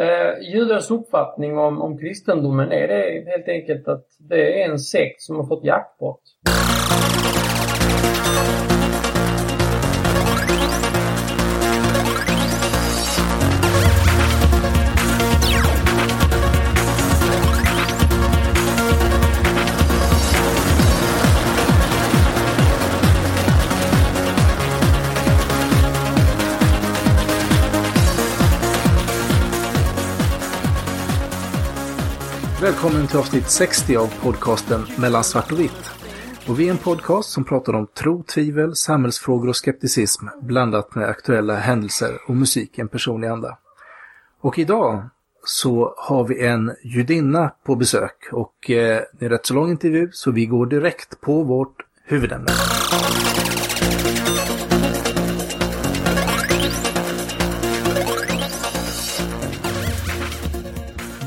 Eh, judars uppfattning om, om kristendomen, är det helt enkelt att det är en sekt som har fått jackpot? Välkommen till avsnitt 60 av podcasten Mellan svart och vitt. Och vi är en podcast som pratar om tro, tvivel, samhällsfrågor och skepticism blandat med aktuella händelser och musik i en personlig anda. Och idag så har vi en judinna på besök och eh, det är en rätt så lång intervju så vi går direkt på vårt huvudämne.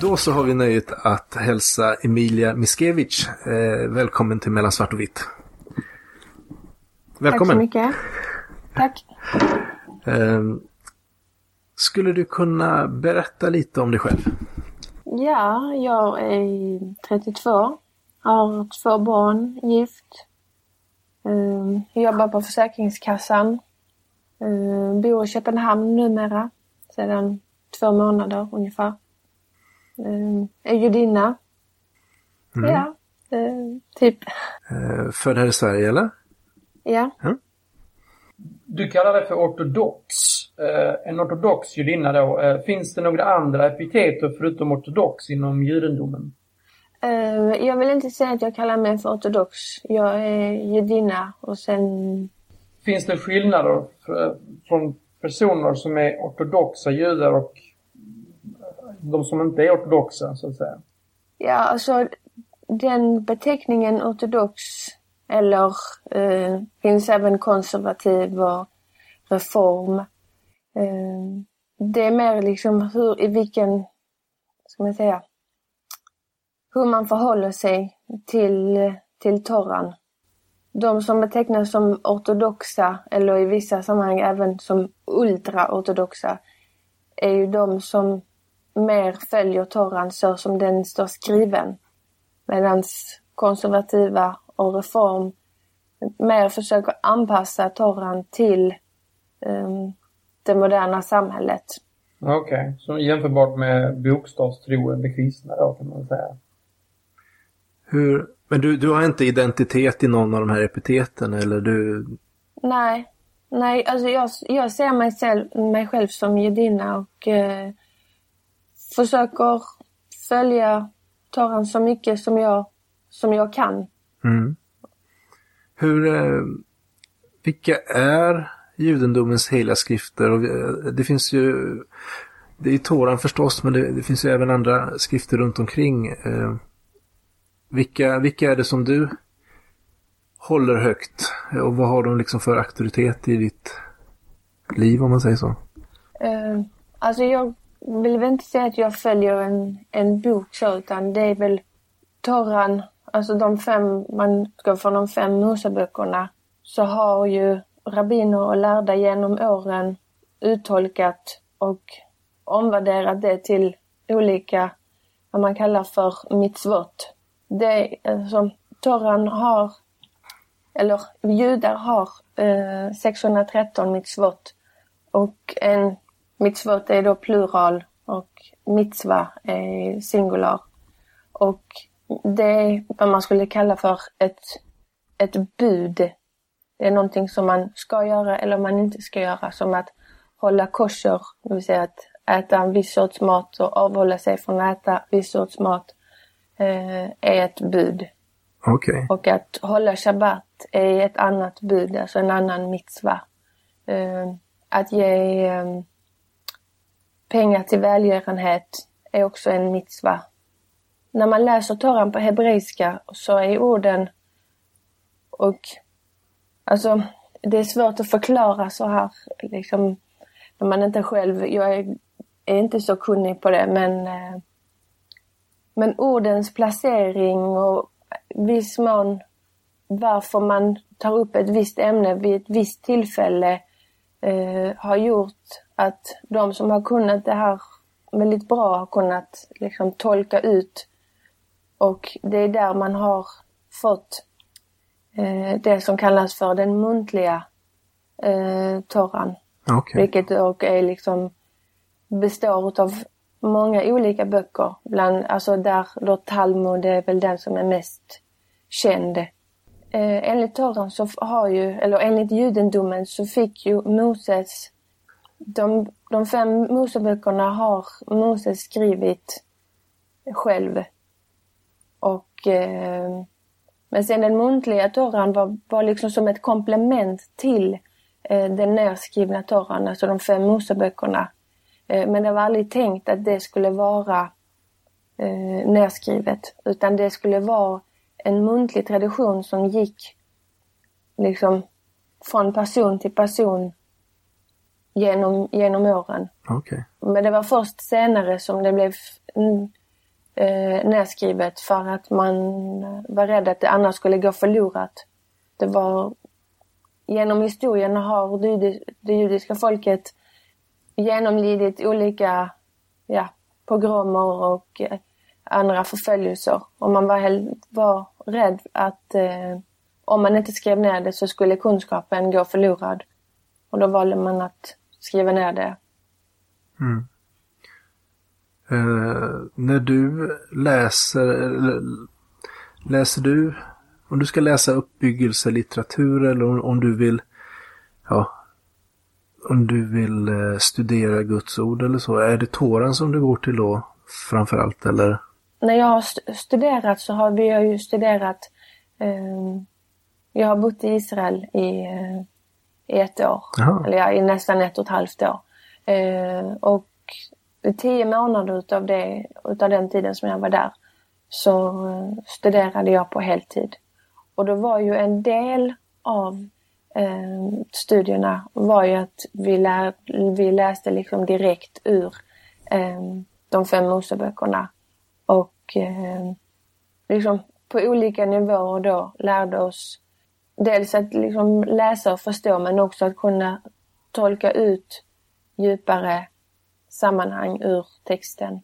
Då så har vi nöjet att hälsa Emilia Miskevich. Eh, välkommen till Mellan svart och vitt. Välkommen. Tack så mycket. Tack. Eh, skulle du kunna berätta lite om dig själv? Ja, jag är 32. Har två barn, gift. Eh, jobbar på Försäkringskassan. Eh, bor i Köpenhamn numera. Sedan två månader ungefär. Eh, är judinna. Mm. Ja, eh, typ. Eh, född här i Sverige eller? Ja. Du kallar det för ortodox. Eh, en ortodox judinna då. Eh, finns det några andra epiteter förutom ortodox inom judendomen? Eh, jag vill inte säga att jag kallar mig för ortodox. Jag är judinna och sen... Finns det skillnader för, från personer som är ortodoxa judar och de som inte är ortodoxa, så att säga? Ja, alltså den beteckningen ortodox eller eh, finns även konservativ och reform. Eh, det är mer liksom hur, i vilken, ska man säga, hur man förhåller sig till, till Toran. De som betecknas som ortodoxa eller i vissa sammanhang även som ultraortodoxa är ju de som mer följer Toran så som den står skriven. Medan konservativa och reform mer försöker anpassa Toran till um, det moderna samhället. Okej, okay. så jämförbart med bokstavstroende kristna då kan man säga. Hur, men du, du har inte identitet i någon av de här epiteten eller du? Nej, nej alltså jag, jag ser mig själv, mig själv som judinna och eh, försöker följa Toran så mycket som jag, som jag kan. Mm. Hur, eh, vilka är judendomens heliga skrifter? Och det finns ju, det är Toran förstås, men det, det, finns ju även andra skrifter runt omkring. Eh, vilka, vilka är det som du håller högt? Och vad har de liksom för auktoritet i ditt liv om man säger så? Uh, alltså jag vill väl inte säga att jag följer en, en bok så, utan det är väl Toran, alltså de fem, man ska från de fem Moseböckerna, så har ju rabbiner och lärda genom åren uttolkat och omvärderat det till olika, vad man kallar för mitzvot. Det, alltså, Toran har, eller judar har eh, 613 mitzvot och en Mitzvot är då plural och mitzva är singular. Och det är vad man skulle kalla för ett, ett bud. Det är någonting som man ska göra eller man inte ska göra. Som att hålla kosher, det vill säga att äta en viss sorts mat och avhålla sig från att äta viss sorts mat eh, är ett bud. Okay. Och att hålla shabbat är ett annat bud, alltså en annan mitzva. Eh, att ge eh, pengar till välgörenhet är också en mitzva. När man läser Toran på hebreiska så är orden och alltså det är svårt att förklara så här liksom när man inte själv, jag är, är inte så kunnig på det men eh, men ordens placering och viss mån varför man tar upp ett visst ämne vid ett visst tillfälle eh, har gjort att de som har kunnat det här väldigt bra har kunnat liksom tolka ut. Och det är där man har fått eh, det som kallas för den muntliga eh, Toran. Okej. Vilket dock är liksom består av många olika böcker. Bland, alltså där då Talmud är väl den som är mest känd. Eh, enligt Toran så har ju, eller enligt judendomen så fick ju Moses, de, de fem Moseböckerna har Moses skrivit själv. Och eh, men sen den muntliga torran var, var liksom som ett komplement till eh, den nerskrivna torran, alltså de fem Moseböckerna. Eh, men det var aldrig tänkt att det skulle vara eh, nerskrivet, utan det skulle vara en muntlig tradition som gick liksom från person till person genom, genom åren. Okej. Men det var först senare som det blev mm, eh, nedskrivet för att man var rädd att det annars skulle gå förlorat. Det var genom historien har det, det judiska folket genomlidit olika ja, pogromer och eh, andra förföljelser. Och man var, hel- var rädd att eh, om man inte skrev ner det så skulle kunskapen gå förlorad. Och då valde man att skriva ner det. Mm. Eh, när du läser, läser du, om du ska läsa uppbyggelselitteratur eller om, om du vill, ja, om du vill eh, studera Guds ord eller så, är det Toran som du går till då framförallt eller? när jag har st- studerat så har vi ju studerat... Eh, jag har bott i Israel i, eh, i ett år. Jaha. Eller ja, i nästan ett och ett halvt år. Eh, och tio månader utav, det, utav den tiden som jag var där så eh, studerade jag på heltid. Och då var ju en del av eh, studierna var ju att vi, lär, vi läste liksom direkt ur eh, de fem Moseböckerna. Och eh, liksom på olika nivåer då lärde oss dels att liksom läsa och förstå men också att kunna tolka ut djupare sammanhang ur texten.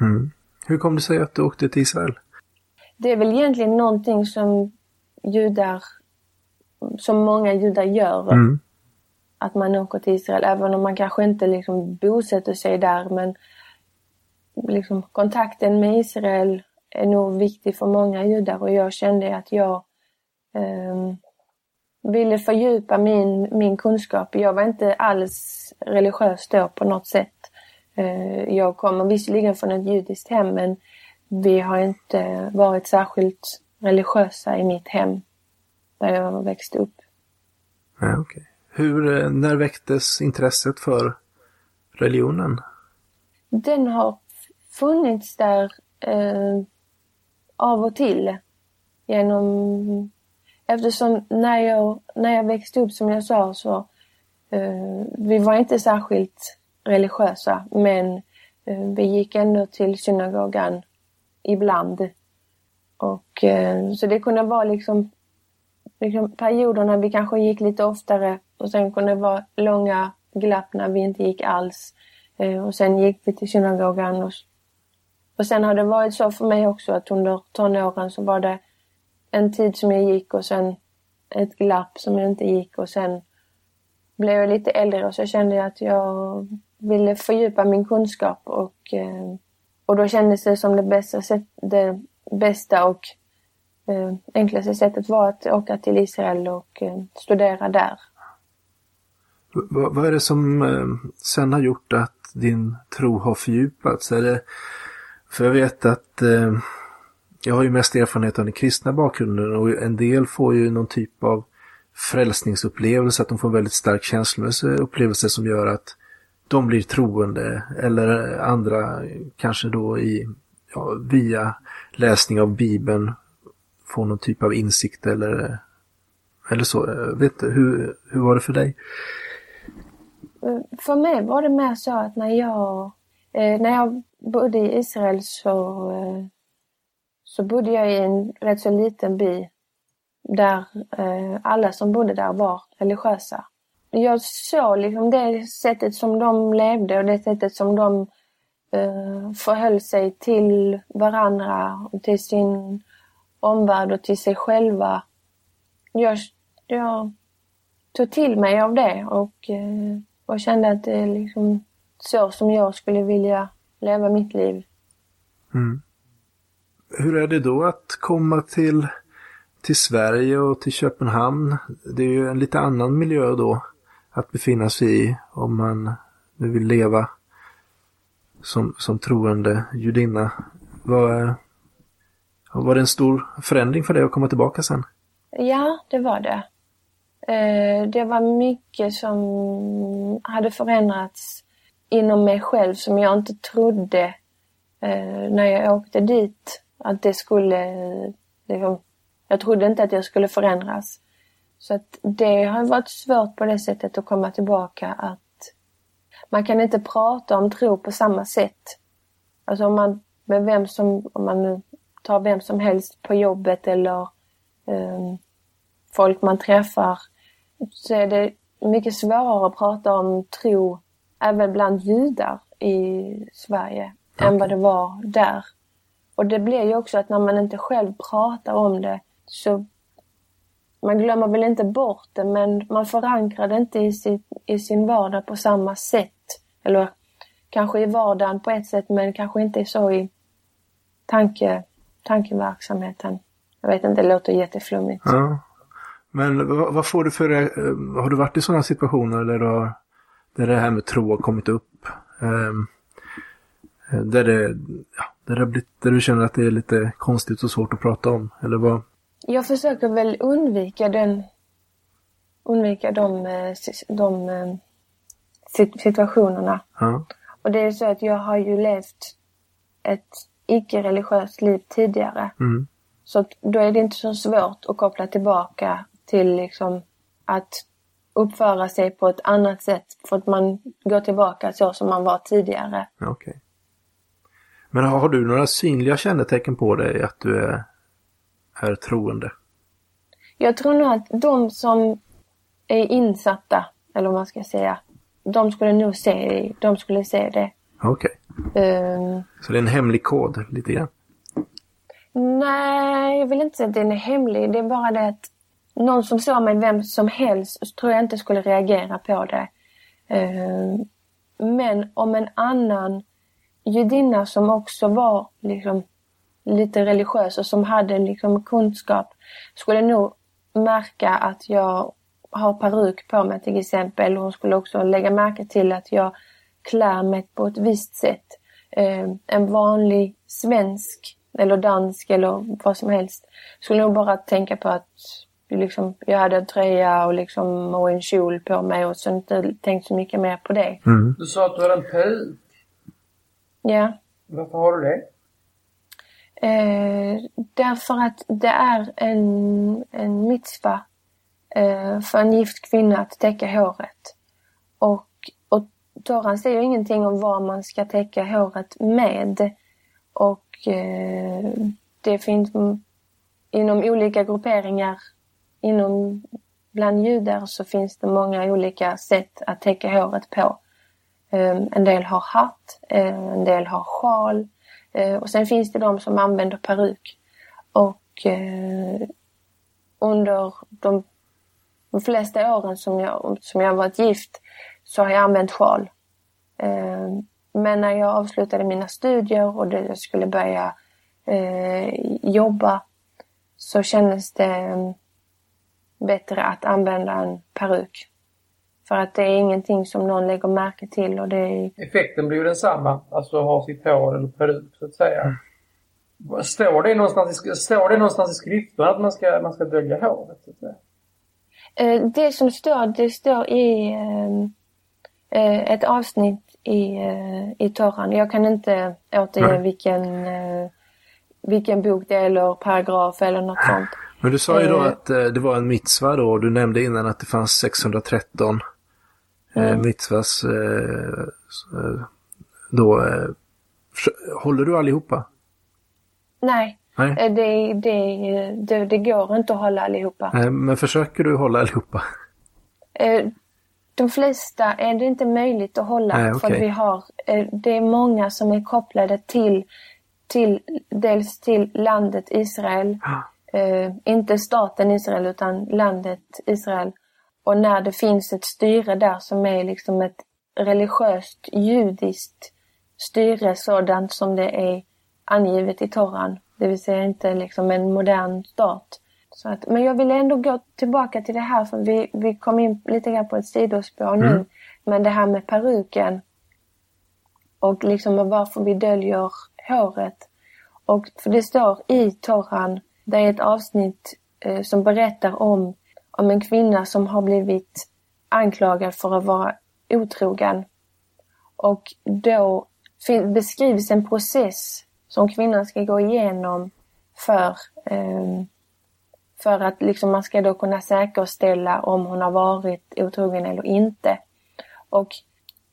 Mm. Hur kom det sig att du åkte till Israel? Det är väl egentligen någonting som judar, som många judar gör. Mm. Att man åker till Israel, även om man kanske inte liksom bosätter sig där. Men liksom kontakten med Israel är nog viktig för många judar och jag kände att jag ehm, ville fördjupa min, min kunskap. Jag var inte alls religiös då på något sätt. Eh, jag kommer visserligen från ett judiskt hem men vi har inte varit särskilt religiösa i mitt hem där jag växte upp. Ja, okej. Hur, eh, när väcktes intresset för religionen? Den har funnits där eh, av och till genom eftersom när jag, när jag växte upp som jag sa så eh, vi var inte särskilt religiösa men eh, vi gick ändå till synagogan ibland. Och eh, så det kunde vara liksom, liksom perioder när vi kanske gick lite oftare och sen kunde det vara långa glapp när vi inte gick alls. Eh, och sen gick vi till synagogan och, och sen har det varit så för mig också att under tonåren så var det en tid som jag gick och sen ett glapp som jag inte gick och sen blev jag lite äldre och så kände jag att jag ville fördjupa min kunskap och, eh, och då kändes det som det bästa, sätt, det bästa och eh, enklaste sättet var att åka till Israel och eh, studera där. Vad- vad är det som sen har gjort att din tro har fördjupats? Är det, för jag vet att eh, jag har ju mest erfarenhet av den kristna bakgrunden och en del får ju någon typ av frälsningsupplevelse, att de får en väldigt stark känslomässig upplevelse som gör att de blir troende eller andra kanske då i, ja, via läsning av Bibeln får någon typ av insikt eller, eller så. Jag vet inte, hur, hur var det för dig? För mig var det mer så att när jag, eh, när jag bodde i Israel så, eh, så bodde jag i en rätt så liten by där eh, alla som bodde där var religiösa. Jag såg liksom det sättet som de levde och det sättet som de eh, förhöll sig till varandra och till sin omvärld och till sig själva. Jag, jag tog till mig av det och, eh, och kände att det är liksom så som jag skulle vilja leva mitt liv. Mm. Hur är det då att komma till, till Sverige och till Köpenhamn? Det är ju en lite annan miljö då att befinna sig i om man nu vill leva som, som troende judinna. Var, var det en stor förändring för dig att komma tillbaka sen? Ja, det var det. Eh, det var mycket som hade förändrats inom mig själv som jag inte trodde eh, när jag åkte dit att det skulle... Liksom, jag trodde inte att jag skulle förändras. Så att det har varit svårt på det sättet att komma tillbaka att man kan inte prata om tro på samma sätt. Alltså om man, med vem som, om man nu tar vem som helst på jobbet eller um, folk man träffar så är det mycket svårare att prata om tro även bland judar i Sverige okay. än vad det var där. Och det blir ju också att när man inte själv pratar om det så man glömmer väl inte bort det men man förankrar det inte i, sin, i sin vardag på samma sätt. Eller kanske i vardagen på ett sätt men kanske inte så i tanke, tankeverksamheten. Jag vet inte, det låter jätteflummigt. Ja. Men vad, vad, får du för... Eh, har du varit i sådana situationer där, du har, där det här med tro har kommit upp? Um, där, det, ja, där, det blivit, där du känner att det är lite konstigt och svårt att prata om? Eller vad? Jag försöker väl undvika den... Undvika de, eh, de situationerna. Ja. Och det är så att jag har ju levt ett icke-religiöst liv tidigare. Mm. Så då är det inte så svårt att koppla tillbaka till liksom att uppföra sig på ett annat sätt för att man går tillbaka så som man var tidigare. Okay. Men har du några synliga kännetecken på dig att du är, är troende? Jag tror nog att de som är insatta, eller vad man ska säga, de skulle nog se, de skulle se det. Okej. Okay. Um, ehm. så det är en hemlig kod lite grann? Nej, jag vill inte säga att den är hemlig. Det är bara det att någon som såg mig, vem som helst, tror jag inte skulle reagera på det. Uh, men om en annan judinna som också var liksom lite religiös och som hade liksom kunskap skulle nog märka att jag har peruk på mig till exempel. Hon skulle också lägga märke till att jag klär mig på ett visst sätt. Eh, en vanlig svensk eller dansk eller vad som helst skulle nog bara tänka på att liksom, jag hade en tröja och, liksom, och en kjol på mig och så inte tänkt så mycket mer på det. Mm. Du sa att du hade en peruk. Ja. Varför har du det? Eh, därför att det är en, en mitzva eh, för en gift kvinna att täcka håret. Och, och Toran säger ingenting om vad man ska täcka håret med. Och eh, det finns inom olika grupperingar inom bland judar så finns det många olika sätt att täcka håret på. Ehm, en del har hatt, ehm, en del har sjal eh, och sen finns det de som använder peruk. Och eh, under de de flesta åren som jag, som jag varit gift så har jag använt sjal. Ehm, men när jag avslutade mina studier och jag skulle börja eh, jobba så kändes det mm, bättre att använda en peruk. För att det är ingenting som någon lägger märke till och det är... Effekten blir ju densamma, alltså ha sitt hår eller peruk så att säga. Står det någonstans i, står det någonstans i skriften att man ska, man ska dölja håret? Så att säga? Eh, det som står, det står i eh, eh, ett avsnitt i, i Toran. Jag kan inte återge Nej. vilken, vilken bok det är eller paragraf eller något sånt. Men du sa ju då att det var en mitzva då och du nämnde innan att det fanns 613 mm. mitzvas. Då, håller du allihopa? Nej, Nej. Eh, det, det, det, det, går inte att hålla allihopa. Nej, men försöker du hålla allihopa? Eh, de flesta är det inte möjligt att hålla. Nej, För att okej. vi har, eh, det är många som är kopplade till, till dels till landet Israel. Eh, inte staten Israel utan landet Israel. Och när det finns ett styre där som är liksom ett religiöst judiskt styre sådant som det är angivet i Toran. Det vill säga inte liksom en modern stat. Så att, men jag vill ändå gå tillbaka till det här för vi, vi kom in lite grann på ett sidospår nu. Men det här med peruken. Och liksom varför vi döljer håret. Och för det står i Toran, det är ett avsnitt eh, som berättar om, om en kvinna som har blivit anklagad för att vara otrogen. Och då beskrivs en process som kvinnan ska gå igenom för, eh, för att liksom man ska då kunna säkerställa om hon har varit otrogen eller inte. Och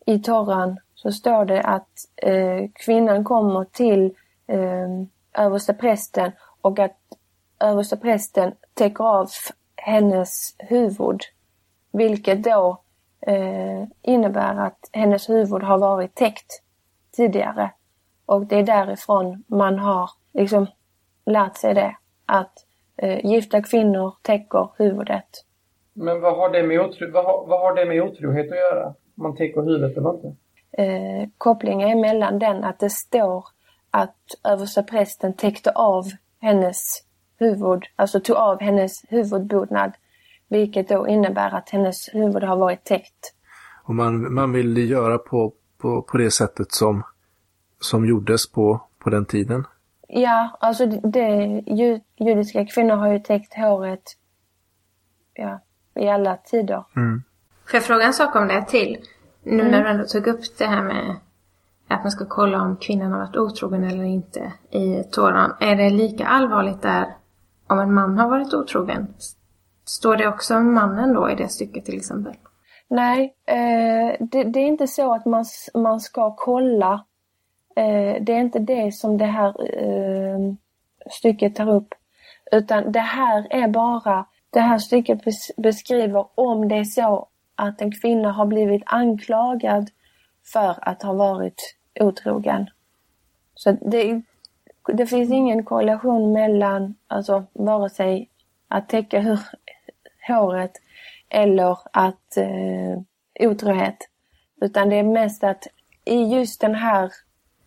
i Toran så står det att eh, kvinnan kommer till eh, översteprästen och att översteprästen täcker av hennes huvud. Vilket då eh, innebär att hennes huvud har varit täckt tidigare. Och det är därifrån man har liksom lärt sig det. Att eh, gifta kvinnor täcker huvudet. Men vad har, det med otro, vad, har, vad har det med otrohet att göra? Om man täcker huvudet eller inte? eh, kopplingen är mellan den att det står att översteprästen täckte av hennes huvud, alltså tog av hennes huvudbonad. Vilket då innebär att hennes huvud har varit täckt. Och man, man vill göra på, på, på det sättet som, som gjordes på, på den tiden. Ja, alltså det, det, ju, judiska kvinnor har ju täckt håret ja, i alla tider. Får jag fråga en sak om det till? Nu när du ändå tog upp det här med att man ska kolla om kvinnan har varit otrogen eller inte i Toran. Är det lika allvarligt där om en man har varit otrogen? Står det också om mannen då i det stycket till exempel? Nej, eh, det, det är inte så att man, man ska kolla. Eh, det är inte det som det här eh, stycket tar upp. Utan det här är bara, det här stycket beskriver om det är så att en kvinna har blivit anklagad för att ha varit otrogen. Så det, det finns ingen korrelation mellan, alltså vare sig att täcka hur, håret eller att eh, otrohet. Utan det är mest att i just den här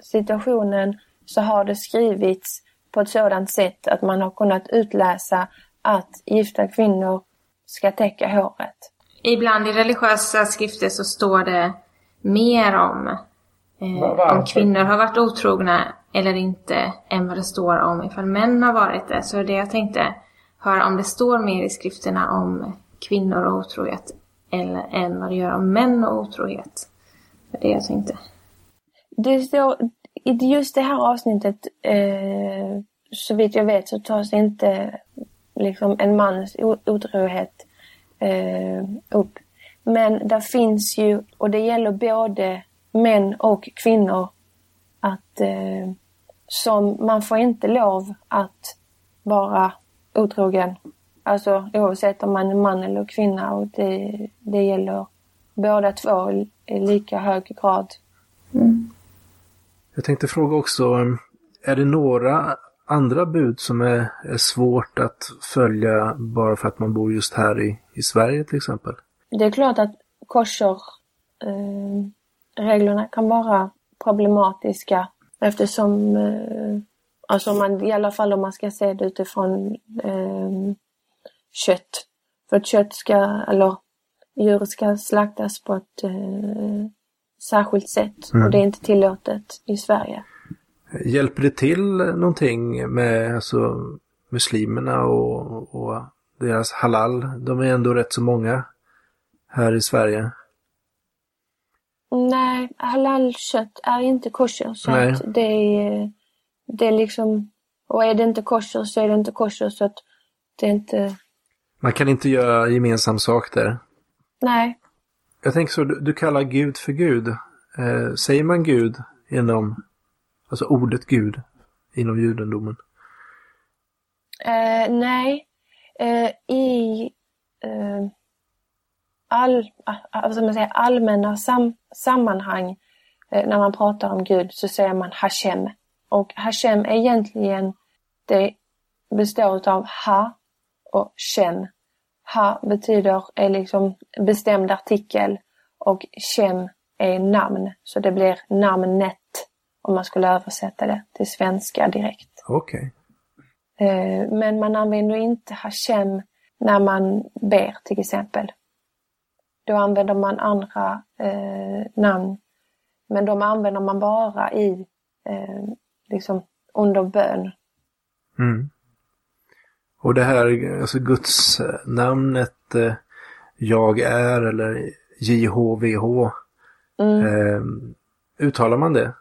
situationen så har det skrivits på ett sådant sätt att man har kunnat utläsa att gifta kvinnor ska täcka håret. Ibland i religiösa skrifter så står det mer om eh, om kvinnor har varit otrogna eller inte än vad det står om ifall män har varit det. Så det är det jag tänkte höra om det står mer i skrifterna om kvinnor och otrohet eller än vad det gör om män och otrohet. Det är det jag tänkte. Det står, i just det här avsnittet, eh, så vitt jag vet, så tas inte liksom en mans otrohet eh, upp. Men där finns ju, och det gäller både män och kvinnor, att eh, som man får inte lov att vara otrogen. Alltså oavsett om man är man eller kvinna och det, det gäller båda två i lika hög grad. Jag tänkte fråga också, är det några andra bud som är, är svårt att följa bara för att man bor just här i, i Sverige till exempel? Det är klart att kosher eh, reglerna kan vara problematiska eftersom, eh, alltså man, i alla fall om man ska se det utifrån eh, kött. För att kött ska, eller djur ska slaktas på ett eh, särskilt sätt och det är inte tillåtet i Sverige. Hjälper det till någonting med alltså, muslimerna och, och deras halal? De är ändå rätt så många här i Sverige. Nej, halalkött är inte kosher. Så Nej. att det är, det är liksom, och är det inte kosher så är det inte kosher så att det är inte, Man kan inte göra gemensam sak där. nej. Jag tänker så, du, du kallar Gud för Gud. Eh, säger man Gud inom, alltså ordet Gud inom judendomen? Eh, nej. Eh, I, eh, all, ska man säga, allmänna sam, sammanhang eh, när man pratar om Gud så säger man Hashem. Och Hashem är egentligen, det består av Ha och Shem. Ha betyder är liksom bestämd artikel och Shem är namn. Så det blir namnet om man skulle översätta det till svenska direkt. Okej. Eh, Men man använder inte Hashem när man ber till exempel. Då använder man andra eh, namn. Men de använder man bara i, eh, liksom under bön. Mm. Och det här, alltså Guds eh, namnet eh, Jag är eller JHVH. Mm. Eh, uttalar man det?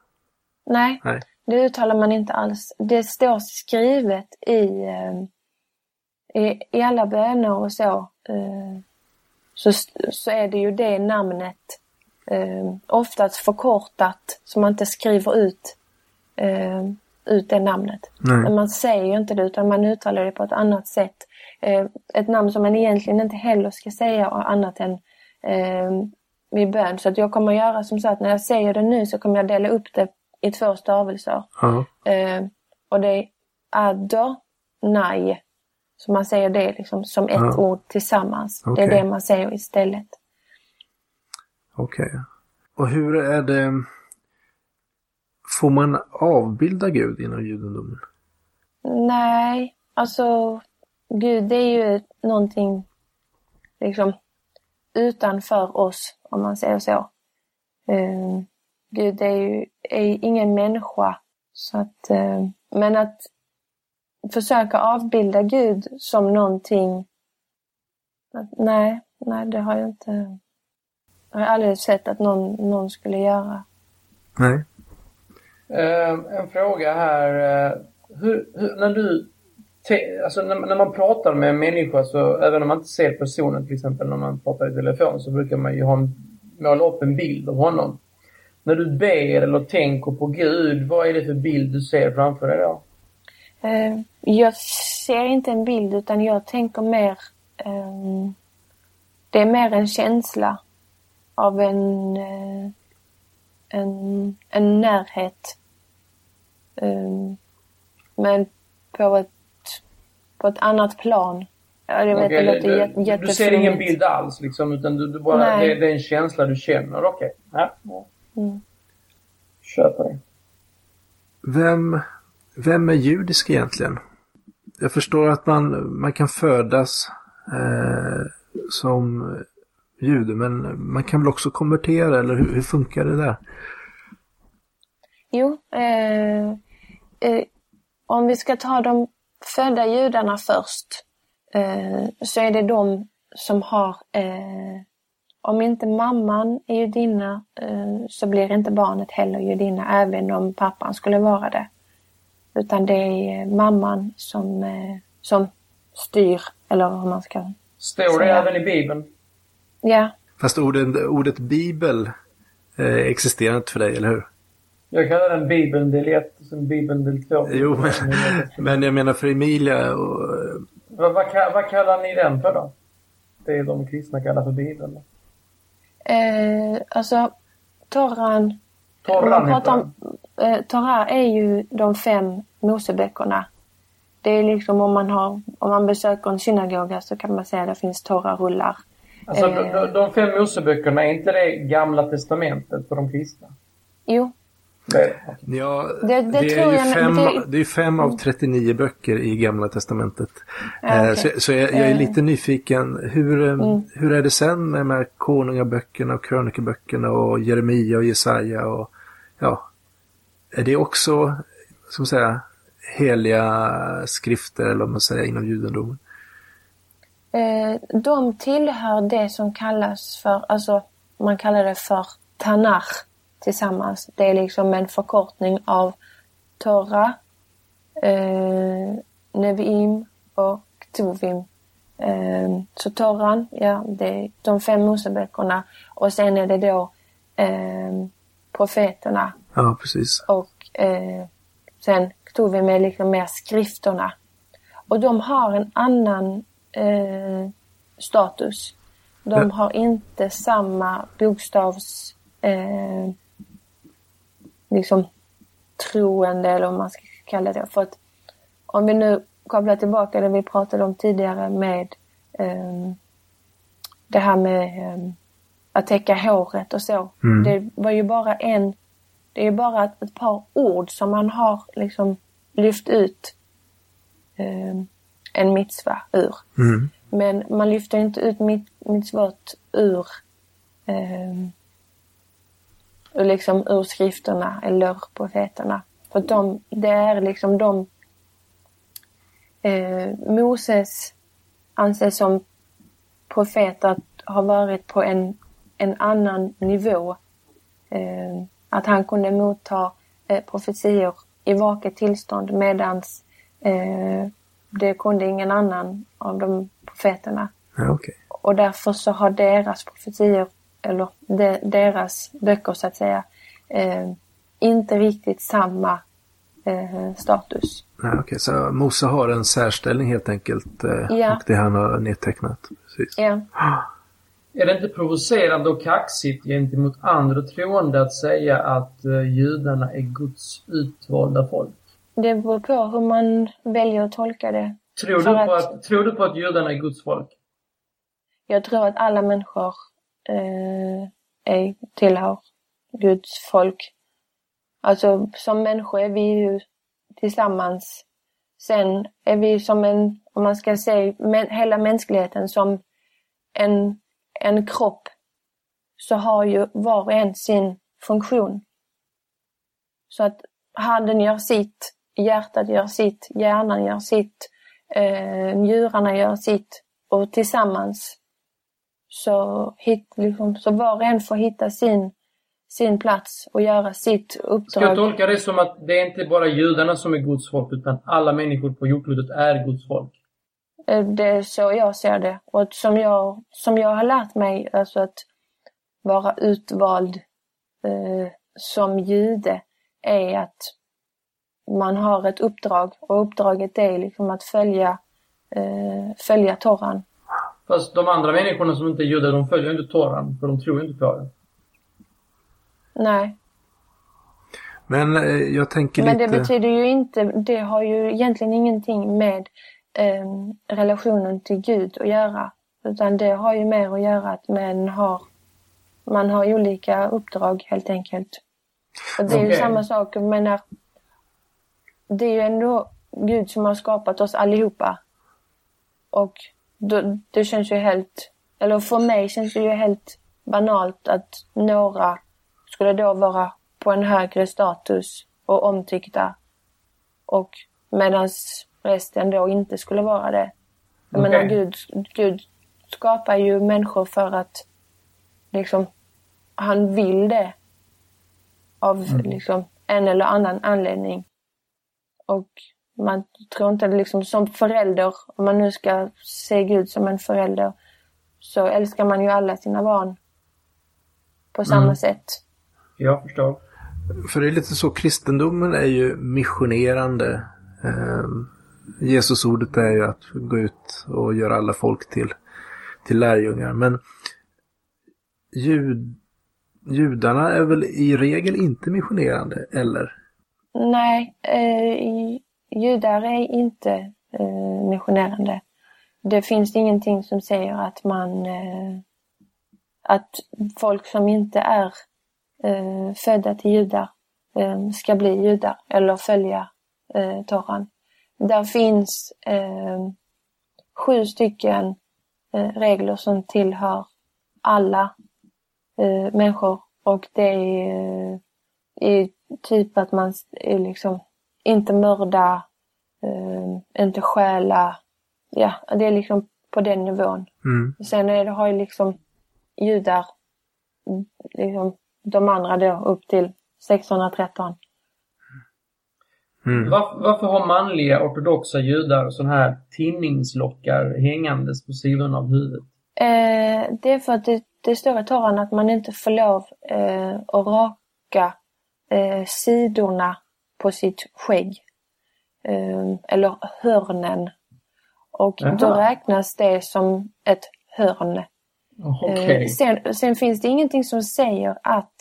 Nej, Nej. det uttalar man inte alls. Det står skrivet i, eh, i, i alla böner och så. Eh, så, så är det ju det namnet. Eh, oftast förkortat så man inte skriver ut, eh, ut det namnet. Men Nej. man säger ju inte det utan man uttalar det på ett annat sätt. Eh, ett namn som man egentligen inte heller ska säga annat än eh, vid bön. Så att jag kommer göra som så att när jag säger det nu så kommer jag dela upp det i två stavelser. Eh, och det är Adonai. Så man säger det liksom som ett Ja. ord tillsammans. Det Okej. är det man säger istället. Okej. Och hur är det? Får man avbilda Gud inom judendomen? Nej, alltså Gud det är ju någonting liksom utanför oss om man säger så. Eh, Gud är ju är ingen människa. Så att, eh, men att försöka avbilda Gud som någonting. Nej, nej det har jag inte. Jag har aldrig sett att någon, någon skulle göra. Nej. Eh, en fråga här. eh, Hur, hur, när du... Te, alltså när, när man pratar med en människa så, även om man inte ser personen till exempel när man pratar i telefon så brukar man ju ha en, måla upp en bild av honom. När du ber eller tänker på Gud, vad är det för bild du ser framför dig då? Eh, jag ser inte en bild utan jag tänker mer... Eh, det är mer en känsla av en, eh, en, en närhet. Eh, men på ett, på ett annat plan. Ja, jag vet, Okej, det låter du- jätte, du, ser ingen bild alls liksom, utan du, du bara, det, det är en känsla du känner. Okej. Ja, ja. Mm. Köper det. Vem, vem är judisk egentligen? Jag förstår att man, man kan födas eh, som jude, men man kan väl också konvertera, eller hur, hur funkar det där? Jo, eh, eh, om vi ska ta de födda judarna först eh, så är det de som har, eh, om inte mamman är judinna eh, så blir inte barnet heller judinna även om pappan skulle vara det. Utan det är mamman som, eh, som styr, eller vad man ska Står det Säga. även i Bibeln? Ja, Fast ordet, ordet bibel eh, existerar inte för dig, eller hur? Jag kallar den Bibeln del 1 och sen Bibeln del 2. Jo, men, men jag menar för Emilia och... Vad, vad, ka- vad kallar ni den för då? Det är de kristna kallar för Bibeln. eh, alltså Torran Torran heter den. om, eh, Torah är ju de fem Moseböckerna. Det är liksom om man, har, om man besöker en synagoga så kan man säga att det finns Torah-rullar. Alltså, eh, de, de, fem Moseböckerna, är inte det gamla testamentet för de kristna? Jo, Det är det. Ja, Det- det är tror ju jag- fem, det- det är fem av 39 böcker i Gamla Testamentet. Ja, Eh, okej. Så, så jag, jag är Eh. Mm. lite nyfiken. Hur, eh, hur är det sen med de här konungaböckerna och krönikeböckerna och Jeremia och Jesaja och ja. Är det också, som säga, heliga skrifter eller vad man säger inom judendomen? eh, de tillhör det som kallas för, alltså man kallar det för Tanach tillsammans. Det är liksom en förkortning av Torah, eh, Neviim och Tovim. Eh, så Toran, ja, det är de fem Moseböckerna och sen är det då eh, profeterna Ja, precis. och eh, sen Tovim är liksom mer skrifterna. Och de har en annan eh, status. De har inte samma bokstavs... Eh, liksom troende eller vad man ska kalla det. För att om vi nu kopplar tillbaka det vi pratade om tidigare med eh, det här med eh, att täcka håret och så. Mm. Det var ju bara en, det är bara ett, ett par ord som man har liksom lyft ut eh, en mitzva ur. Mm. Men man lyfter inte ut mit, mitzvot ur, eh, ur, liksom, ur skrifterna eller profeterna. För de, det är liksom de eh, Moses anses som profet att ha varit på en, en annan nivå. Eh, att han kunde motta eh, profetior i vaket tillstånd medans eh, det kunde ingen annan av de profeterna. Ja, okej. Och därför så har deras profetior, eller de, deras böcker så att säga, eh, inte riktigt samma eh, status. Ja, okej. Så Mose har en särställning helt enkelt. eh, Ja. Och det han har nedtecknat. Precis. Ja. Är det inte provocerande och kaxigt gentemot andra troende att säga att eh, judarna är Guds utvalda folk? Det beror på hur man väljer att tolka det. Tror du, på att- att, tror du på att judarna är Guds folk? Jag tror att alla människor eh, är, tillhör Guds folk. Alltså som människor är vi ju tillsammans. Sen är vi som en, om man ska säga men, hela mänskligheten som en, en kropp så har ju var och en sin funktion. Så att handen gör sitt, hjärtat gör sitt, hjärnan gör sitt, eh, njurarna gör sitt och tillsammans så, hit, liksom, så var och en får hitta sin, sin plats och göra sitt uppdrag. Ska jag tolka det som att det är inte bara judarna som är Guds folk utan alla människor på jordklotet är Guds folk? Eh, Det är så jag ser det. Och som jag, som jag har lärt mig, alltså att vara utvald eh, som jude är att man har ett uppdrag och uppdraget är liksom att följa, eh, följa Toran. Fast de andra människorna som inte är judar, de följer inte Toran, för de tror inte på det. Nej, Men eh, jag tänker men lite... det betyder ju inte, det har ju egentligen ingenting med eh, relationen till Gud att göra. Utan det har ju mer att göra att man har, man har olika uppdrag helt enkelt. Och det är ju Okej. samma sak, jag menar, det är ju ändå Gud som har skapat oss allihopa. Och då, det känns ju helt, eller för mig känns det ju helt banalt att några skulle då vara på en högre status och omtyckta. Och medan resten då inte skulle vara det. Jag Okej. menar Gud, Gud skapar ju människor för att liksom han vill det. Av liksom en eller annan anledning. Och man tror inte liksom som förälder, om man nu ska se Gud som en förälder, så älskar man ju alla sina barn på samma Mm. sätt. Jag förstår. För det är lite så, kristendomen är ju missionerande. Eh, Jesusordet är ju att gå ut och göra alla folk till, till lärjungar. Men jud, judarna är väl i regel inte missionerande, eller? Nej, eh, judar är inte eh, missionerande. Det finns ingenting som säger att man eh, att folk som inte är eh, födda till judar eh, ska bli judar eller följa eh, Toran. Där finns eh, sju stycken eh, regler som tillhör alla eh, människor och det är, eh, är typ att man är liksom inte mörda, eh, inte stjäla. Ja, det är liksom på den nivån. Mm. Sen är det, har ju liksom judar, liksom de andra då upp till 613. Mm. Var, varför har manliga ortodoxa judar sådana här tinningslockar hängandes på sidorna av huvudet? Eh, det är för att det, det står i Toran att man inte får lov eh, att raka eh, sidorna på sitt skägg. Eh, eller hörnen. Och då Jaha. räknas det som ett hörn. Eh, sen, sen finns det ingenting som säger att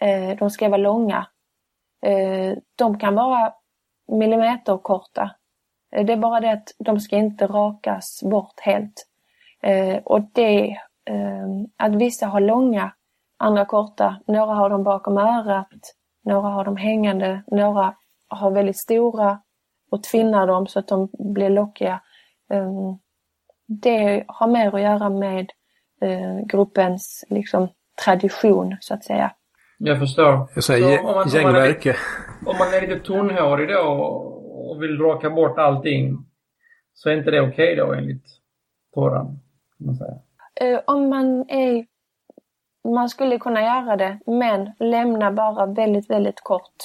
eh, de ska vara långa. Eh, de kan vara millimeterkorta. korta. Eh, det är bara det att de ska inte rakas bort helt. Eh, och det eh, att vissa har långa, andra korta. Några har dem bakom örat, några har dem hängande, några har väldigt stora och tvinnar dem så att de blir lockiga. Eh, det har mer att göra med eh, gruppens liksom, tradition, så att säga. Jag förstår. Jag säger Så om man- om man är gängverke. Om man är lite tunnhårig då och vill raka bort allting så är inte det okej då enligt Toran? Kan man säga. Eh, om man är... Man skulle kunna göra det, men lämna bara väldigt, väldigt kort.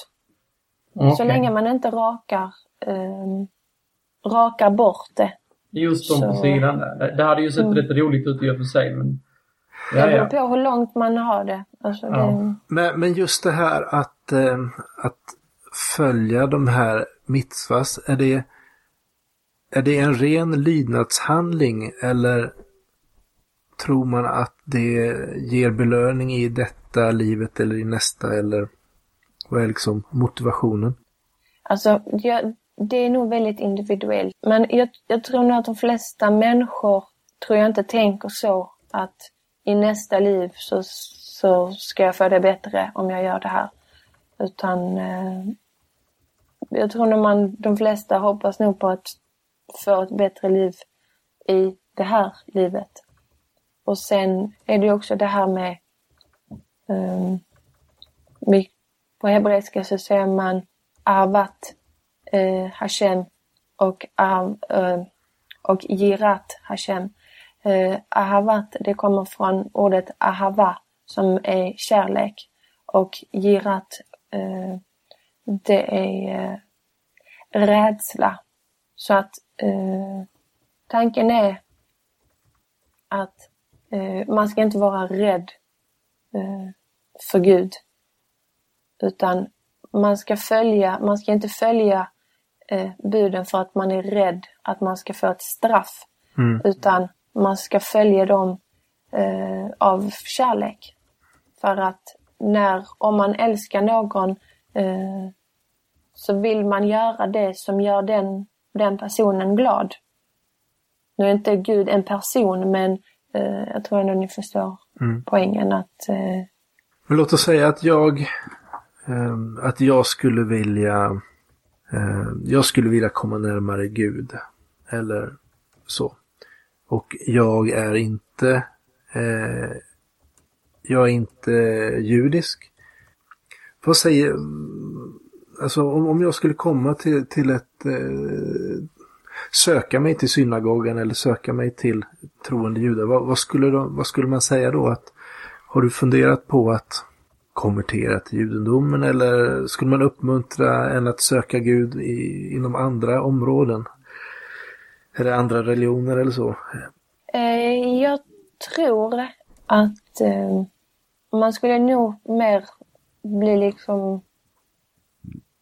Så Okej. länge man inte rakar, eh, rakar bort det. Just de på Så- sidan där. Det- Det hade ju sett Mm. rätt roligt ut i och för sig men... Det Ja, beror ja. på hur långt man har det. Alltså Ja. det Men, men just det här att, eh, att följa de här mitzvahs, är det, är det en ren lydnadshandling eller tror man att det ger belöning i detta livet eller i nästa eller vad är liksom motivationen? Alltså, jag, det är nog väldigt individuellt. Men jag, jag tror nog att de flesta människor tror jag inte tänker så att i nästa liv så, så ska jag få det bättre om jag gör det här. Utan eh, jag tror nog man, de flesta hoppas nog på att få ett bättre liv i det här livet. Och sen är det ju också det här med um, på hebreiska så säger man Avat eh, Hashem och, av, eh, och Girat Hashem. Eh, ahavat, det kommer från ordet ahava som är kärlek och Girat, eh, det är eh, rädsla. Så att eh, tanken är att eh, man ska inte vara rädd eh, för Gud. Utan man ska följa, man ska inte följa eh, buden för att man är rädd att man ska få ett straff. Mm. Utan man ska följa dem eh, av kärlek. För att när, om man älskar någon eh, så vill man göra det som gör den, den personen glad. Nu är inte Gud en person men eh, jag tror ändå ni förstår Mm. poängen att eh, Men låt oss säga att jag ehm, att jag skulle vilja ehm, jag skulle vilja komma närmare Gud. Eller så. Och jag är inte eh, jag är inte judisk. Vad säger Alltså om, om jag skulle komma till, till ett eh, söka mig till synagogan eller söka mig till troende judar. Vad, vad, skulle de, vad skulle man säga då? Att, har du funderat på att konvertera till judendomen eller skulle man uppmuntra en att söka Gud i, inom andra områden? Eller andra religioner eller så? Eh, jag tror att eh, man skulle nog mer bli liksom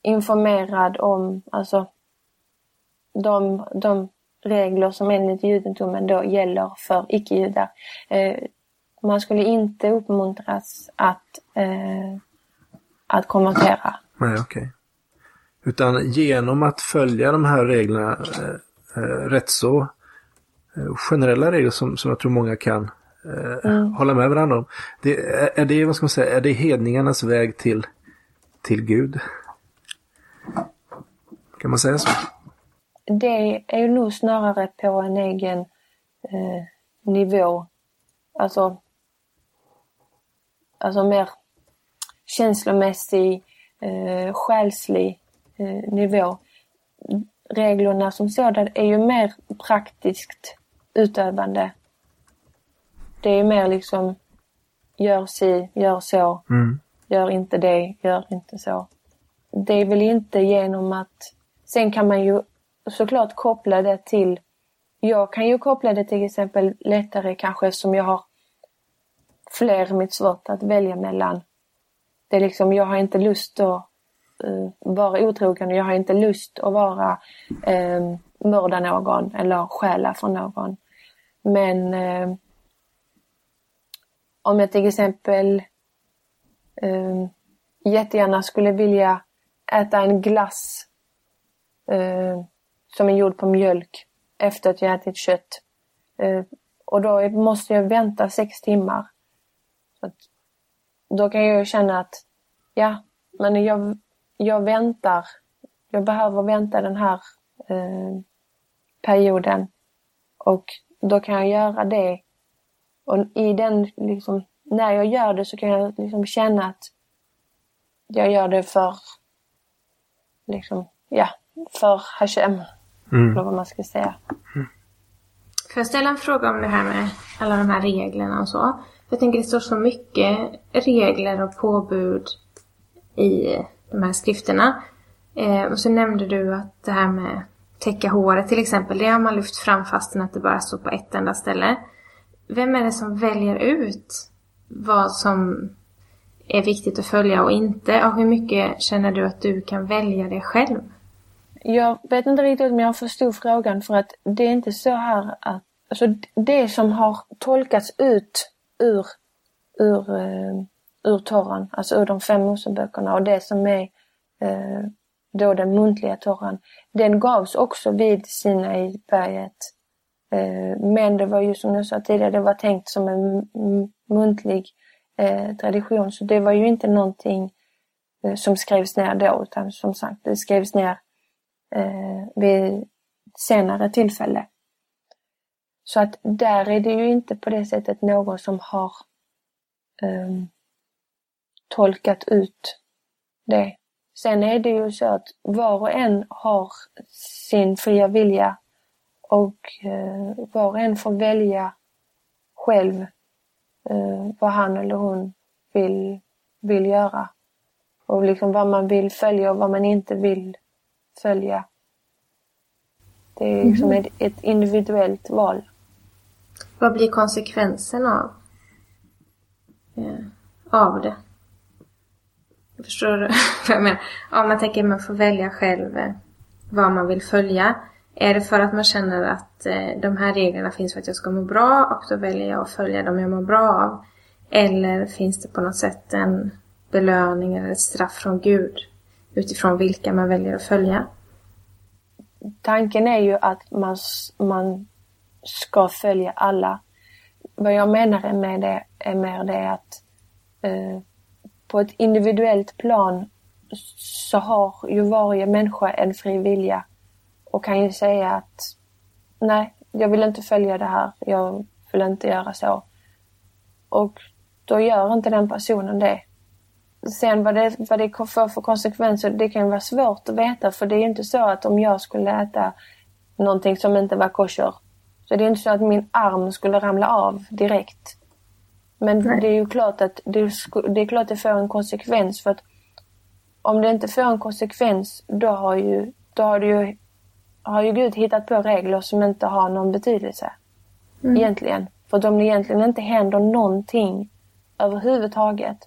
informerad om alltså de, de regler som enligt judendomen då gäller för icke-judar. Eh, man skulle inte uppmuntras att, att konvertera. Nej, okej. Utan genom att följa de här reglerna, rätt så eh, generella regler som, som jag tror många kan eh, Mm. hålla med varandra om. Det, är, är det, vad ska man säga, är det hedningarnas väg till, till Gud? Kan man säga så? Det är ju nog snarare på en egen eh, nivå. Alltså, alltså mer känslomässig, eh, själslig eh, nivå. Reglerna som sådana är ju mer praktiskt utövande. Det är mer liksom gör si, gör så, Mm. gör inte det, gör inte så. Det är väl inte genom att... Sen kan man ju såklart koppla det till... Jag kan ju koppla det till exempel lättare kanske som jag har fler mitzvot att välja mellan. Det är liksom, jag har inte lust att eh, vara otrogen och jag har inte lust att vara eh, mörda någon eller stjäla från någon. Men eh, om jag till exempel eh, jättegärna skulle vilja äta en glass eh, som är gjord på mjölk efter att jag ätit kött. Eh, och då måste jag vänta sex timmar. Så att, då kan jag känna att ja, men jag, jag väntar. Jag behöver vänta den här eh, perioden. Och då kan jag göra det. Och i den, liksom, när jag gör det så kan jag liksom känna att jag gör det för, liksom, ja, för Hashem. Mm. Eller vad man ska säga. Mm. Får jag ställa en fråga om det här med alla de här reglerna och så? Jag tänker det står så mycket regler och påbud i de här skrifterna. Eh, och så nämnde du att det här med täcka håret till exempel, det har man lyft fram fastän att det bara står på ett enda ställe. Vem är det som väljer ut vad som är viktigt att följa och inte? Och hur mycket känner du att du kan välja det själv? Jag vet inte riktigt om jag förstod frågan för att det är inte så här att alltså det som har tolkats ut ur, ur, eh, ur Toran, alltså ur de fem Moseböckerna och det som är eh, då den muntliga Toran, den gavs också vid Sinai-berget. Eh, men det var ju som jag sa tidigare, det var tänkt som en muntlig eh, tradition så det var ju inte någonting eh, som skrevs ner då utan som sagt det skrevs ner eh, vid senare tillfälle. Så att där är det ju inte på det sättet någon som har eh, tolkat ut det. Sen är det ju så att var och en har sin fria vilja och eh, var och en får välja själv eh, vad han eller hon vill, vill göra. Och liksom vad man vill följa och vad man inte vill följa. Det är liksom mm. ett, ett individuellt val. Vad blir konsekvensen av, eh, av det? Förstår du vad jag menar? Om man tänker att man får välja själv eh, vad man vill följa. Är det för att man känner att eh, de här reglerna finns för att jag ska må bra och då väljer jag att följa dem jag mår bra av? Eller finns det på något sätt en belöning eller ett straff från Gud utifrån vilka man väljer att följa. Tanken är ju att man, man ska följa alla. Vad jag menar med det är mer det att eh, på ett individuellt plan så har ju varje människa en fri vilja och kan ju säga att nej, jag vill inte följa det här, jag vill inte göra så. Och då gör inte den personen det. Sen vad det, vad det får för konsekvenser, det kan vara svårt att veta för det är ju inte så att om jag skulle äta någonting som inte var kosher så det är inte så att min arm skulle ramla av direkt. Men Nej. det är ju klart att det, det är klart det får en konsekvens för att om det inte får en konsekvens då har ju, då har ju, har ju Gud hittat på regler som inte har någon betydelse. Mm. Egentligen. För om det egentligen inte händer någonting överhuvudtaget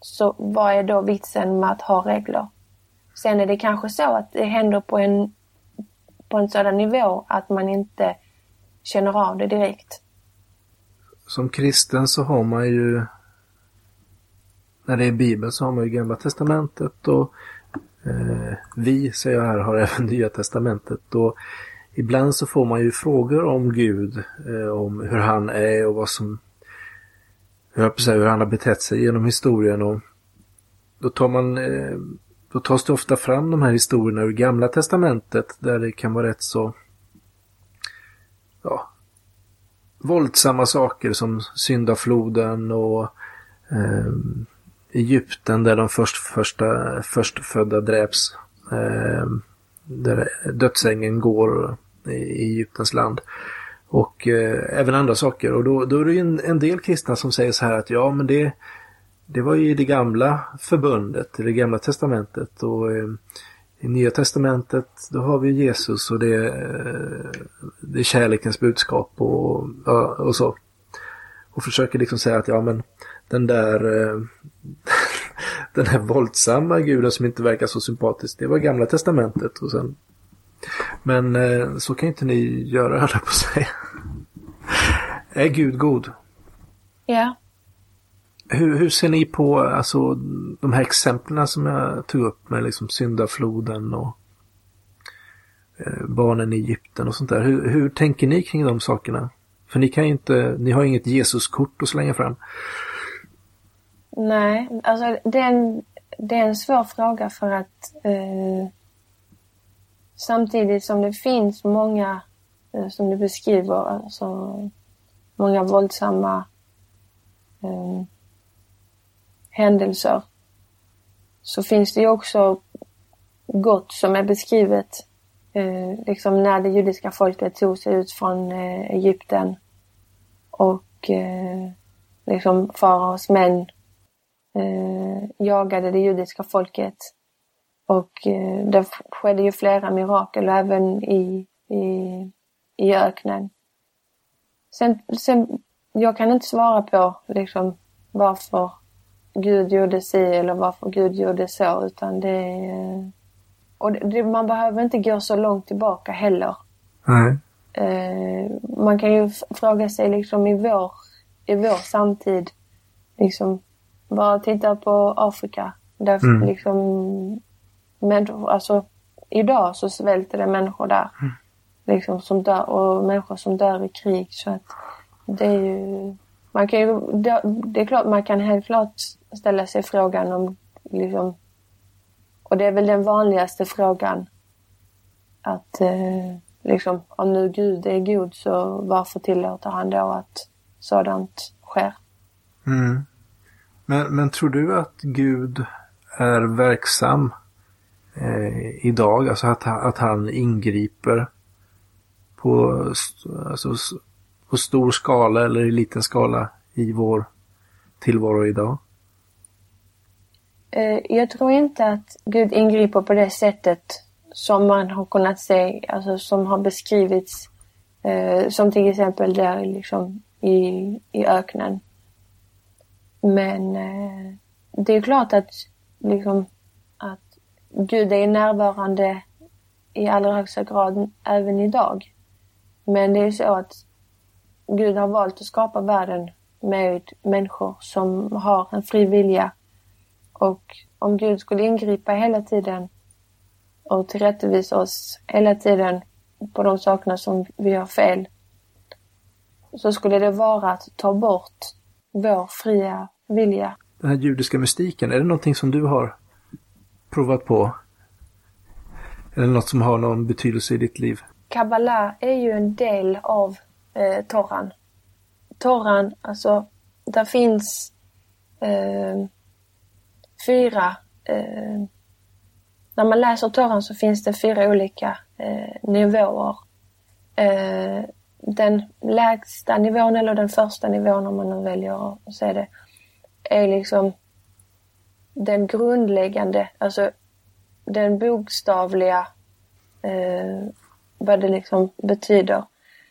så vad är då vitsen med att ha regler? Sen är det kanske så att det händer på en, på en sådan nivå att man inte känner av det direkt. Som kristen så har man ju när det är Bibeln så har man ju Gamla Testamentet och eh, vi, säger jag här, har även Nya Testamentet. Och ibland så får man ju frågor om Gud, eh, om hur han är och vad som jag säga, hur han har betett sig genom historien. Och då, tar man, eh, då tas det ofta fram de här historierna ur Gamla Testamentet där det kan vara rätt så ja, våldsamma saker som syndafloden och eh, Egypten där de först, första, förstfödda dräps. Eh, där dödsängen går i Egyptens land. Och eh, även andra saker. Och då, då är det en, en del kristna som säger så här att ja men det, det var ju i det gamla förbundet, i det gamla testamentet. Och eh, i nya testamentet då har vi Jesus och det, eh, det är kärlekens budskap och, och så. Och försöker liksom säga att ja men den där eh, den här våldsamma guden som inte verkar så sympatisk, det var gamla testamentet. Och sen men eh, så kan inte ni göra, höll på att säga. Är Gud god? Ja hur, hur ser ni på alltså, de här exemplen som jag tog upp med liksom syndafloden och eh, barnen i Egypten och sånt där. Hur, hur tänker ni kring de sakerna? För ni kan ju inte, ni har inget Jesuskort att slänga fram. Nej, alltså det är en, det är en svår fråga för att eh, samtidigt som det finns många, eh, som du beskriver, alltså många våldsamma eh, händelser så finns det ju också gott som är beskrivet eh, liksom när det judiska folket tog sig ut från eh, Egypten och eh, liksom faraos män eh, jagade det judiska folket. Och eh, det skedde ju flera mirakel även i, i, i öknen. Sen, sen, jag kan inte svara på liksom varför Gud gjorde si eller varför Gud gjorde så utan det och det, man behöver inte gå så långt tillbaka heller. Nej. Eh, man kan ju fråga sig liksom i vår, i vår samtid, liksom bara titta på Afrika. Där Mm. liksom människor, alltså idag så svälter det människor där. Mm. Liksom som dör, och människor som dör i krig. Så att det är ju, man kan ju, det, är klart, man kan helt klart ställa sig frågan om liksom, och det är väl den vanligaste frågan. Att eh, liksom, om nu Gud är god så varför tillåter han då att sådant sker? Mm. Men, men tror du att Gud är verksam eh, idag? Alltså att, han- att han ingriper på, alltså, på stor skala eller i liten skala i vår tillvaro idag? Eh, jag tror inte att Gud ingriper på det sättet som man har kunnat se, alltså som har beskrivits. Eh, som till exempel där liksom i, i öknen. Men eh, det är klart att, liksom, att Gud är närvarande i allra högsta grad även idag. Men det är så att Gud har valt att skapa världen med människor som har en fri vilja. Och om Gud skulle ingripa hela tiden och tillrättavisa oss hela tiden på de sakerna som vi har fel så skulle det vara att ta bort vår fria vilja. Den här judiska mystiken, är det någonting som du har provat på? Är det något som har någon betydelse i ditt liv? Kabbala är ju en del av eh, Torran. Torran, alltså, där finns eh, fyra... Eh, när man läser Torran så finns det fyra olika eh, nivåer. Eh, den lägsta nivån, eller den första nivån om man nu väljer att säga det, är liksom den grundläggande, alltså den bokstavliga eh, vad det liksom betyder.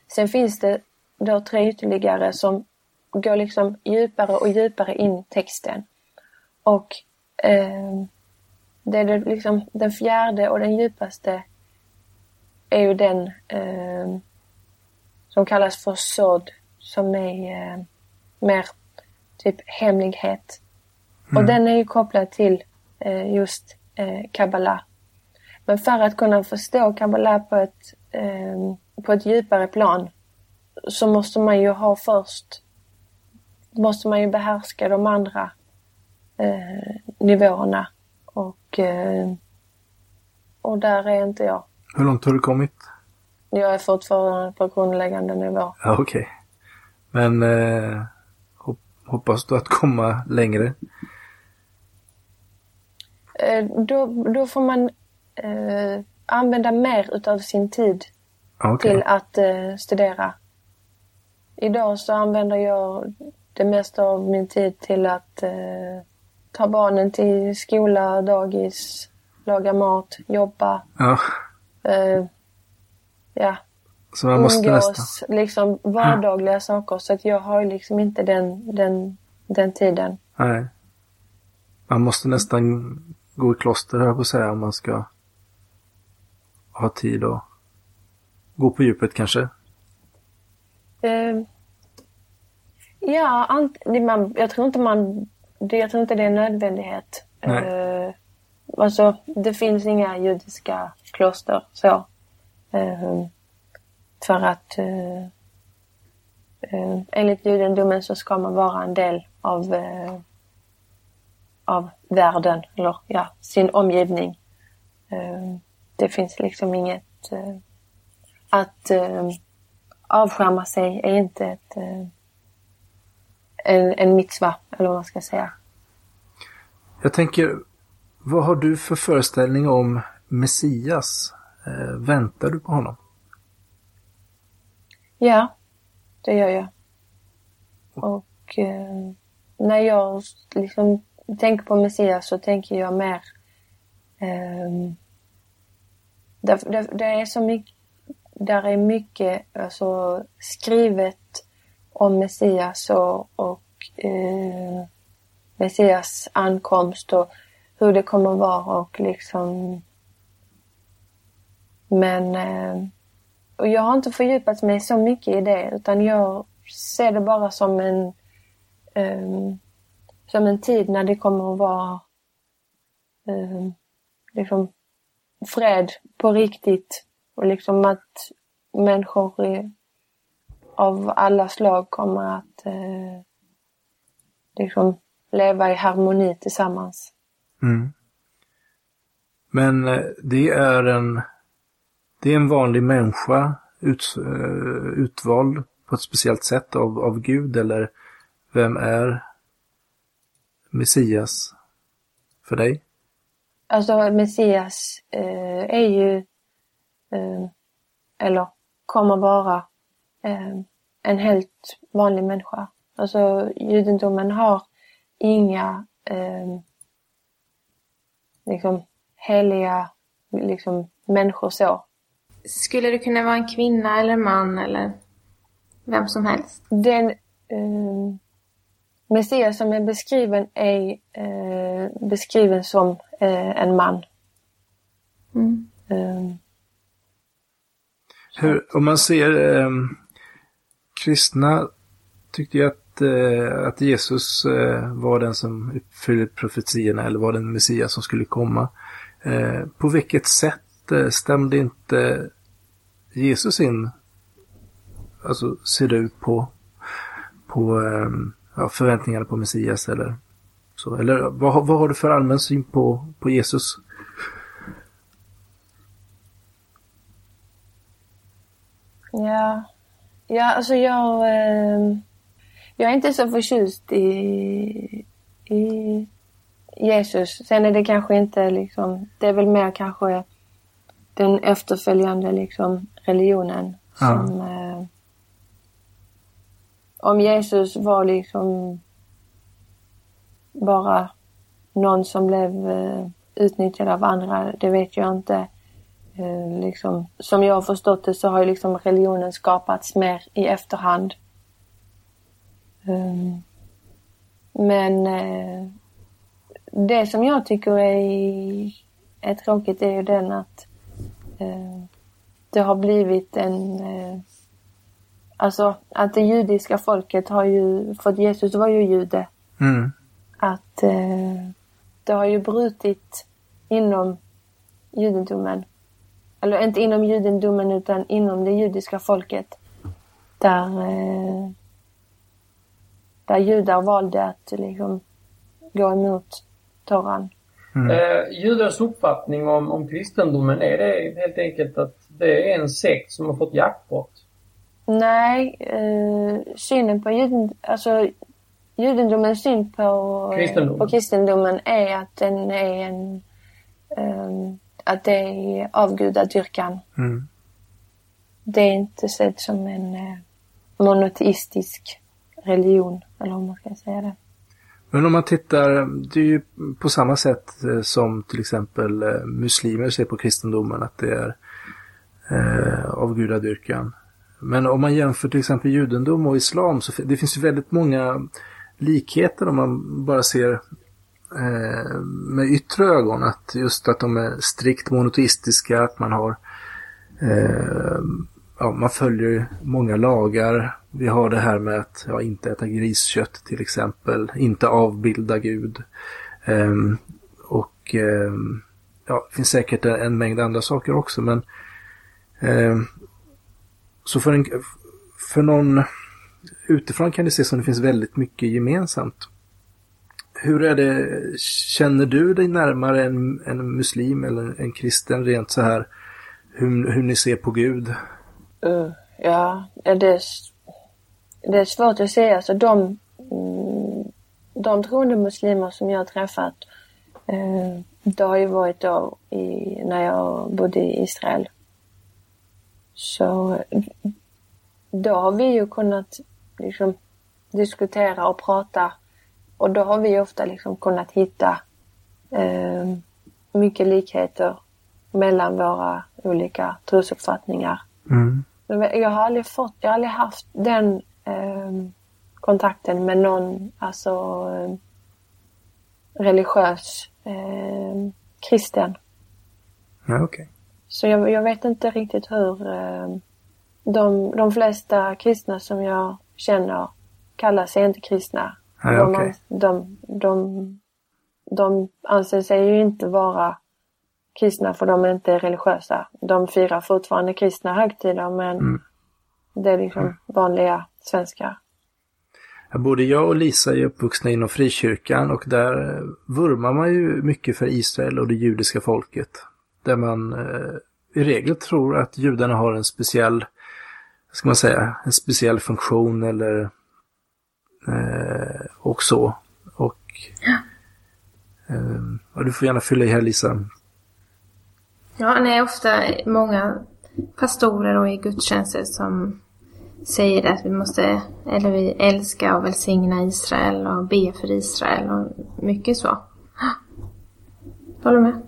Sen finns det då tre ytterligare som går liksom djupare och djupare in i texten. Och eh, det är det liksom den fjärde och den djupaste är ju den eh, som kallas för sådd, som är eh, mer typ hemlighet. Och den är ju kopplad till eh, just eh, kabbala. Men för att kunna förstå kabbala på ett, på ett djupare plan så måste man ju ha först, måste man ju behärska de andra eh, nivåerna. Och, eh, och där är inte jag. Hur långt har du kommit? Jag är fortfarande på grundläggande nivå. Ja, okej. Men eh, hop- hoppas du att komma längre? Eh, då, då får man eh, använda mer utav sin tid Ja, Okej. till att eh, studera. Idag så använder jag det mesta av min tid till att eh, ta barnen till skola, dagis, laga mat, jobba. Ja, Eh, ja, så man måste umgås, liksom vardagliga saker. Så att jag har liksom inte den, den, den tiden. Nej. Man måste nästan gå i kloster, höll jag på att säga, om man ska ha tid att gå på djupet kanske. Eh, Ja, ant, man, jag tror inte man... Jag tror inte det är en nödvändighet. Nej. Eh, alltså, det finns inga judiska kloster så. Eh, för att eh, eh, enligt judendomen så ska man vara en del av, eh, av världen, eller ja, sin omgivning. Det finns liksom inget... Eh, att eh, avskärma sig är inte ett, eh, en, en mitzva, eller vad man ska säga. Jag tänker, vad har du för föreställning om Messias? Eh, väntar du på honom? Ja, det gör jag. Och eh, när jag liksom tänker på Messias så tänker jag mer... Eh, det, det, det är så mycket, där är mycket alltså, skrivet om Messias och, och eh, Messias ankomst och hur det kommer att vara och liksom... Men... Eh, och jag har inte fördjupat mig så mycket i det utan jag ser det bara som en... Eh, som en tid när det kommer att vara ehm, liksom fred på riktigt och liksom att människor i, av alla slag kommer att eh, liksom leva i harmoni tillsammans. Mm. Men eh, det är en det är en vanlig människa ut, eh, utvald på ett speciellt sätt av, av Gud eller vem är Messias för dig? Alltså Messias eh, är ju, eh, eller kommer vara, eh, en helt vanlig människa. Alltså judendomen har inga eh, liksom heliga liksom, människor så. Skulle det kunna vara en kvinna eller en man eller vem som helst? Den eh, Messias som är beskriven är eh, beskriven som eh, en man. Mm. Eh, Hur, om man ser eh, kristna tyckte ju att, eh, att Jesus eh, var den som uppfyllde profetierna eller var den Messias som skulle komma. Eh, på vilket sätt eh, stämde inte Jesus in, alltså ser du på, på eh, ja, förväntningarna på Messias eller så? Eller vad, vad har du för allmän syn på, på Jesus? ja. ja, alltså jag, eh, jag är inte så förtjust i, i Jesus. Sen är det kanske inte liksom, det är väl mer kanske den efterföljande liksom religionen Ja. som eh, om Jesus var liksom bara någon som blev eh, utnyttjad av andra, det vet jag inte. Eh, liksom, som jag har förstått det så har ju liksom religionen skapats mer i efterhand. Ehm, men eh, det som jag tycker är, är tråkigt är ju den att det har blivit en... Alltså att det judiska folket har ju, för Jesus var ju jude, Mm. att eh, det har ju brutit inom judendomen. Eller inte inom judendomen utan inom det judiska folket. Där, eh, där judar valde att liksom gå emot Toran. Eh, judars uppfattning om, om kristendomen, är det helt enkelt att det är en sekt som har fått jackpot? Nej, eh, synen på juden, alltså judendomens syn på, eh, Kristendomen. på kristendomen är att den är en ehm, att det är avgudadyrkan. Mm. Det är inte sett som en eh, monoteistisk religion, eller hur man ska säga det. Men om man tittar, det är ju på samma sätt eh, som till exempel muslimer ser på kristendomen, att det är eh, avgudadyrkan. Men om man jämför till exempel judendom och islam så det finns ju väldigt många likheter om man bara ser eh, med yttre ögon. Att just att de är strikt monoteistiska, att man har eh, ja, man följer många lagar. Vi har det här med att ja, inte äta griskött till exempel, inte avbilda Gud. Eh, och ehm, ja, det finns säkert en, mängd andra saker också men ehm, så för, en, för någon utifrån kan det se som det finns väldigt mycket gemensamt. Hur är det, känner du dig närmare en, en muslim eller en kristen rent så här? Hur, hur ni ser på Gud? Uh, ja, det är, det är svårt att säga. Alltså de, mm, de troende muslimer som jag har träffat, uh, det har ju varit då i, när jag bodde i Israel. Så då har vi ju kunnat liksom diskutera och prata och då har vi ofta liksom kunnat hitta eh, mycket likheter mellan våra olika trosuppfattningar. Mm. Jag har aldrig fått, jag har aldrig haft den eh, kontakten med någon alltså eh, religiös eh, kristen. Ja, okay. Så jag, jag, vet inte riktigt hur eh, de, de flesta kristna som jag känner kallar sig inte kristna. Ja, okay. de, de, de, de anser sig ju inte vara kristna för de är inte religiösa. De firar fortfarande kristna högtider men mm. det är liksom mm. vanliga svenskar. Både jag och Lisa är uppvuxna inom frikyrkan och där vurmar man ju mycket för Israel och det judiska folket. Där man eh, i regel tror att judarna har en speciell, ska man säga, en speciell funktion eller eh, och så. Och ja. eh, du får gärna fylla i här Lisa. Ja, det är ofta många pastorer och i gudstjänster som säger att vi måste, eller vi älska och välsigna Israel och be för Israel och mycket så. Håller du med?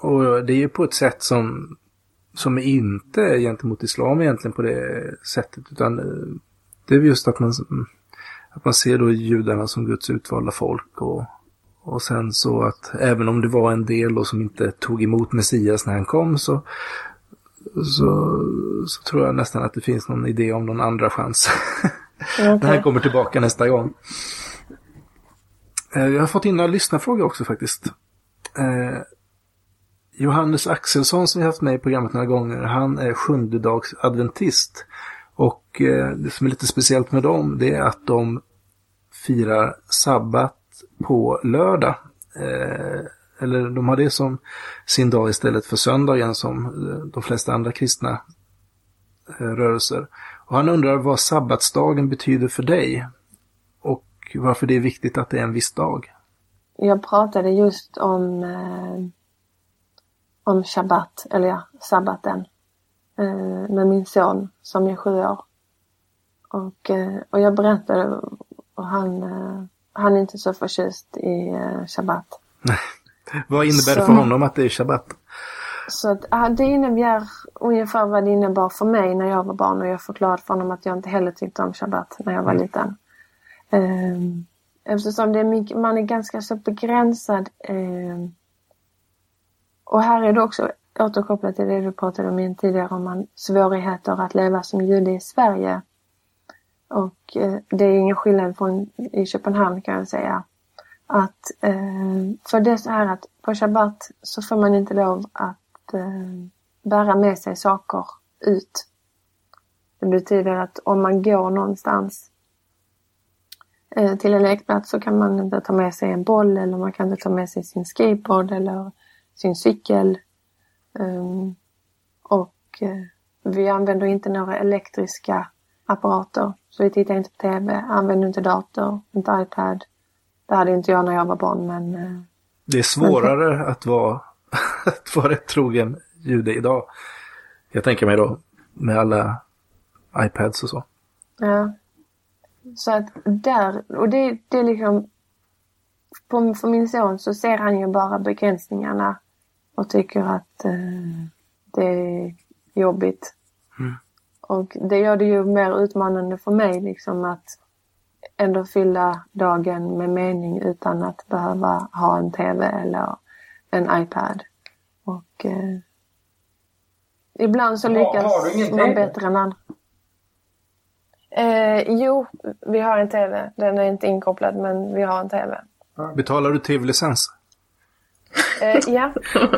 Och det är ju på ett sätt som, som inte är gentemot islam egentligen på det sättet utan eh, det är just att man, att man ser då judarna som Guds utvalda folk och och sen så att även om det var en del då som inte tog emot Messias när han kom så, så, så tror jag nästan att det finns någon idé om någon andra chans. Okay. när han kommer tillbaka nästa gång. Eh, jag har fått in några lyssnarfrågor också faktiskt. Johannes Axelsson som vi haft med i programmet några gånger, han är sjundedags adventist. Och eh, det som är lite speciellt med dem, det är att de firar sabbat på lördag. Eh, eller de har det som sin dag istället för söndagen som eh, de flesta andra kristna eh, rörelser. Och han undrar vad sabbatsdagen betyder för dig och varför det är viktigt att det är en viss dag. Jag pratade just om, eh, om shabbat, eller ja, sabbaten, eh, med min son som är sju år. Och, eh, och jag berättade och han han är inte så förtjust i shabbat. vad innebär så, det för honom att det är shabbat? Så att, uh, det innebär ungefär vad det innebar för mig när jag var barn och jag förklarade för honom att jag inte heller tyckte om shabbat när jag var mm. liten. Um, eftersom det är mycket, man är ganska så begränsad. Um, och här är det också återkopplat till det du pratade om tidigare om man, svårigheter att leva som jude i Sverige. Och eh, det är ingen skillnad från i Köpenhamn kan jag säga. Att, eh, för det är så här att på Shabbat så får man inte lov att eh, bära med sig saker ut. Det betyder att om man går någonstans eh, till en lekplats så kan man inte ta med sig en boll eller man kan inte ta med sig sin skateboard eller sin cykel. Um, och eh, vi använder inte några elektriska apparater. Så vi tittar inte på TV, använder inte dator, inte iPad. Det hade inte jag när jag var barn men... Eh, det är svårare men... att vara, att vara rätt trogen jude idag. Jag tänker mig då med alla iPads och så. Ja. Så att där, och det, det är liksom... På, för min son så ser han ju bara begränsningarna och tycker att eh, det är jobbigt. Mm. Och det gör det ju mer utmanande för mig liksom att ändå fylla dagen med mening utan att behöva ha en TV eller en iPad. Och eh, Ibland så lyckas har man bättre än andra. Eh, jo, vi har en TV. Den är inte inkopplad, men vi har en TV. Betalar du tv-licens? Eh, ja.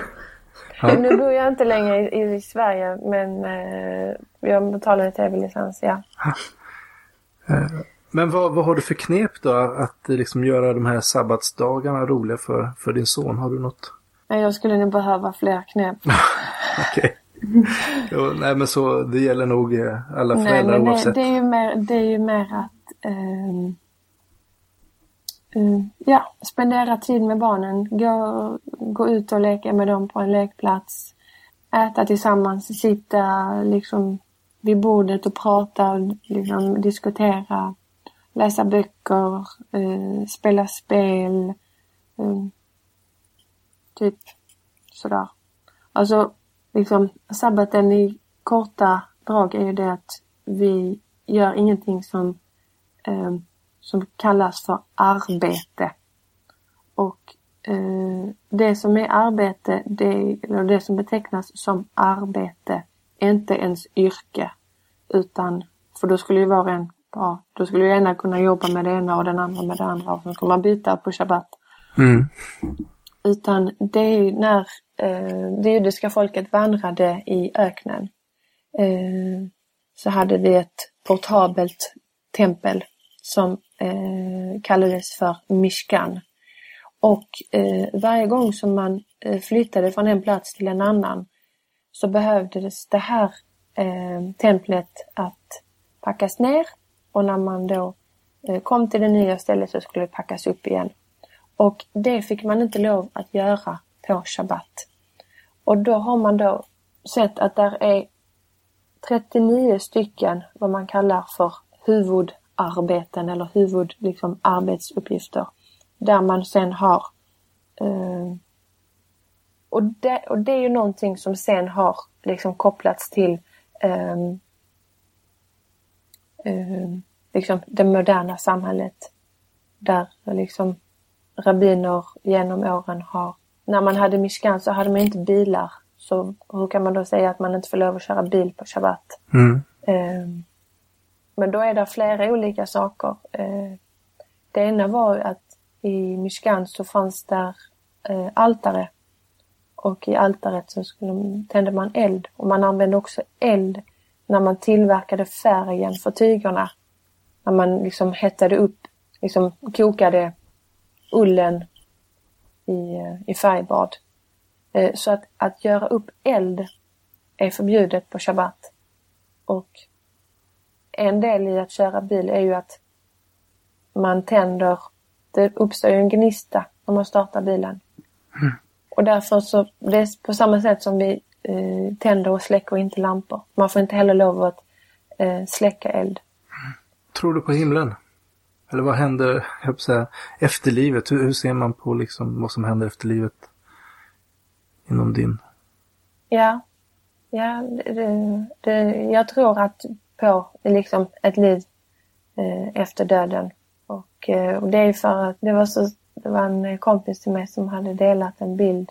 Ja. Nu bor jag inte längre i, i Sverige, men eh, jag betalar en TV-licens, ja. Men vad, vad har du för knep då att eh, liksom göra de här sabbatsdagarna roliga för, för din son? Har du något? Nej, Jag skulle nog behöva fler knep. Okej. Jo, nej men så, det gäller nog eh, alla Nej, föräldrar men det, oavsett. det, är ju mer, det är ju mer att ehm, eh, Mm. ja, spendera tid med barnen. Gå, gå ut och leka med dem på en lekplats. Äta tillsammans, sitta liksom vid bordet och prata och liksom diskutera. Läsa böcker, eh, spela spel. eh, typ sådär. Alltså, liksom sabbaten i korta drag är ju det att vi gör ingenting som, eh, som kallas för arbete. Och eh, det som är arbete, det, eller det som betecknas som arbete, är inte ens yrke. Utan, för då skulle ju var och en, ja, då skulle ju ena kunna jobba med det ena och den andra med det andra och så skulle man byta på shabbat. Mm. Utan det är när eh, det judiska folket vandrade i öknen. Eh, så hade vi ett portabelt tempel som eh, kallades för Mishkan. Och eh, varje gång som man eh, flyttade från en plats till en annan så behövdes det här eh, templet att packas ner och när man då eh, kom till det nya stället så skulle det packas upp igen. Och det fick man inte lov att göra på Shabbat. Och då har man då sett att där är 39 stycken vad man kallar för huvudarbeten eller huvud, liksom, arbetsuppgifter. Där man sen har eh, och, det, och det är ju någonting som sen har liksom kopplats till eh, eh, liksom det moderna samhället. Där liksom rabbiner genom åren har... När man hade Mishkan så hade man inte bilar. Så hur kan man då säga att man inte får lov att köra bil på Shabbat? Mm. Eh, men då är det flera olika saker. Eh, det ena var att i Mishkan så fanns där eh, altare. Och i altaret så skulle, tände man eld. Och man använde också eld när man tillverkade färgen för tygerna. När man liksom hettade upp, liksom kokade ullen i, eh, i färgbad. Så att, att göra upp eld är förbjudet på Shabbat. Och en del i att köra bil är ju att man tänder, det uppstår ju en gnista när man startar bilen. Och därför så, det är på samma sätt som vi eh, tänder och släcker inte lampor. Man får inte heller lov att eh, släcka eld. Tror du på himlen? Eller vad händer, jag säga, efter livet? Hur, hur ser man på liksom vad som händer efter livet? Inom din... Ja, ja det, det, jag tror att på liksom ett liv eh, efter döden. Och, eh, och det är för att det var, så, det var en kompis till mig som hade delat en bild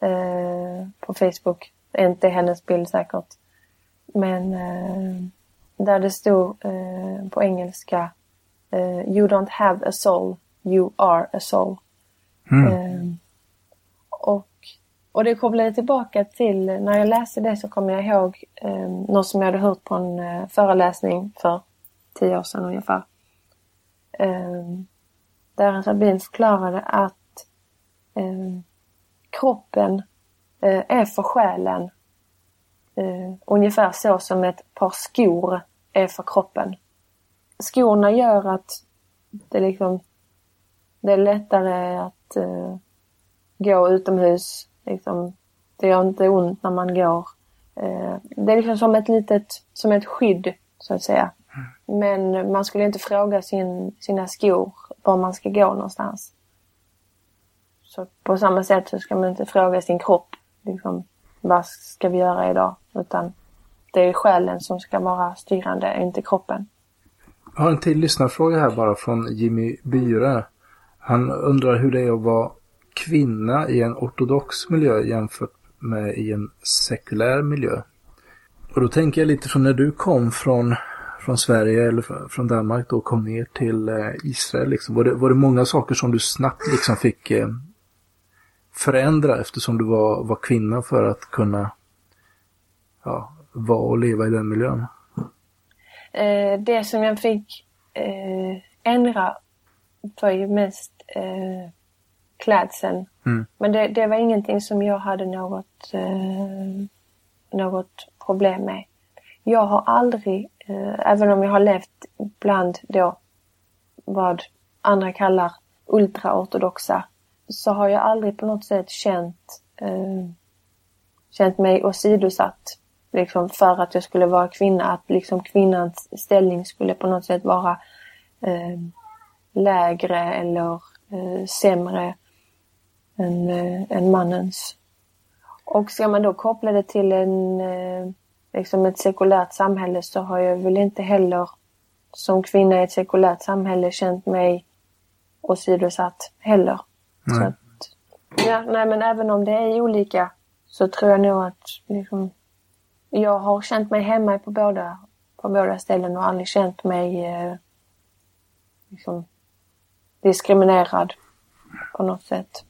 eh, på Facebook. Inte hennes bild säkert. Men eh, där det stod eh, på engelska eh, You don't have a soul, you are a soul. Mm. Och, det kopplar tillbaka till, när jag läste det så kom jag ihåg eh, något som jag hade hört på en eh, föreläsning för tio år sedan ungefär. Eh, där en rabbin förklarade att eh, kroppen eh, är för själen eh, ungefär så som ett par skor är för kroppen. Skorna gör att det liksom det är lättare att eh, gå utomhus. Liksom, det gör inte ont när man går. Eh, det är liksom som ett litet, som ett skydd så att säga. Men man skulle inte fråga sin, sina skor var man ska gå någonstans. Så på samma sätt så ska man inte fråga sin kropp liksom, vad ska vi göra idag? Utan det är själen som ska vara styrande, inte kroppen. Jag har en till lyssnarfråga här bara från Jimmy Byre. Han undrar hur det är att vara kvinna i en ortodox miljö jämfört med i en sekulär miljö. Och då tänker jag lite från när du kom från, från Sverige eller från Danmark då kom ner till eh, Israel. Liksom. Var, det, var det många saker som du snabbt liksom fick eh, förändra eftersom du var, var kvinna för att kunna ja, vara och leva i den miljön? Eh, det som jag fick eh, ändra var ju mest eh, klädseln. Mm. Men det, det var ingenting som jag hade något, eh, något problem med. Jag har aldrig, eh, även om jag har levt bland då vad andra kallar ultraortodoxa, så har jag aldrig på något sätt känt, eh, känt mig åsidosatt liksom för att jag skulle vara kvinna. Att liksom kvinnans ställning skulle på något sätt vara eh, lägre eller eh, sämre än, eh, än mannens. Och ska man då koppla det till en, eh, liksom ett sekulärt samhälle så har jag väl inte heller som kvinna i ett sekulärt samhälle känt mig åsidosatt heller. Nej. Så att, ja, nej men även om det är olika så tror jag nog att liksom, jag har känt mig hemma på båda, på båda ställen och aldrig känt mig eh, liksom, diskriminerad på något sätt.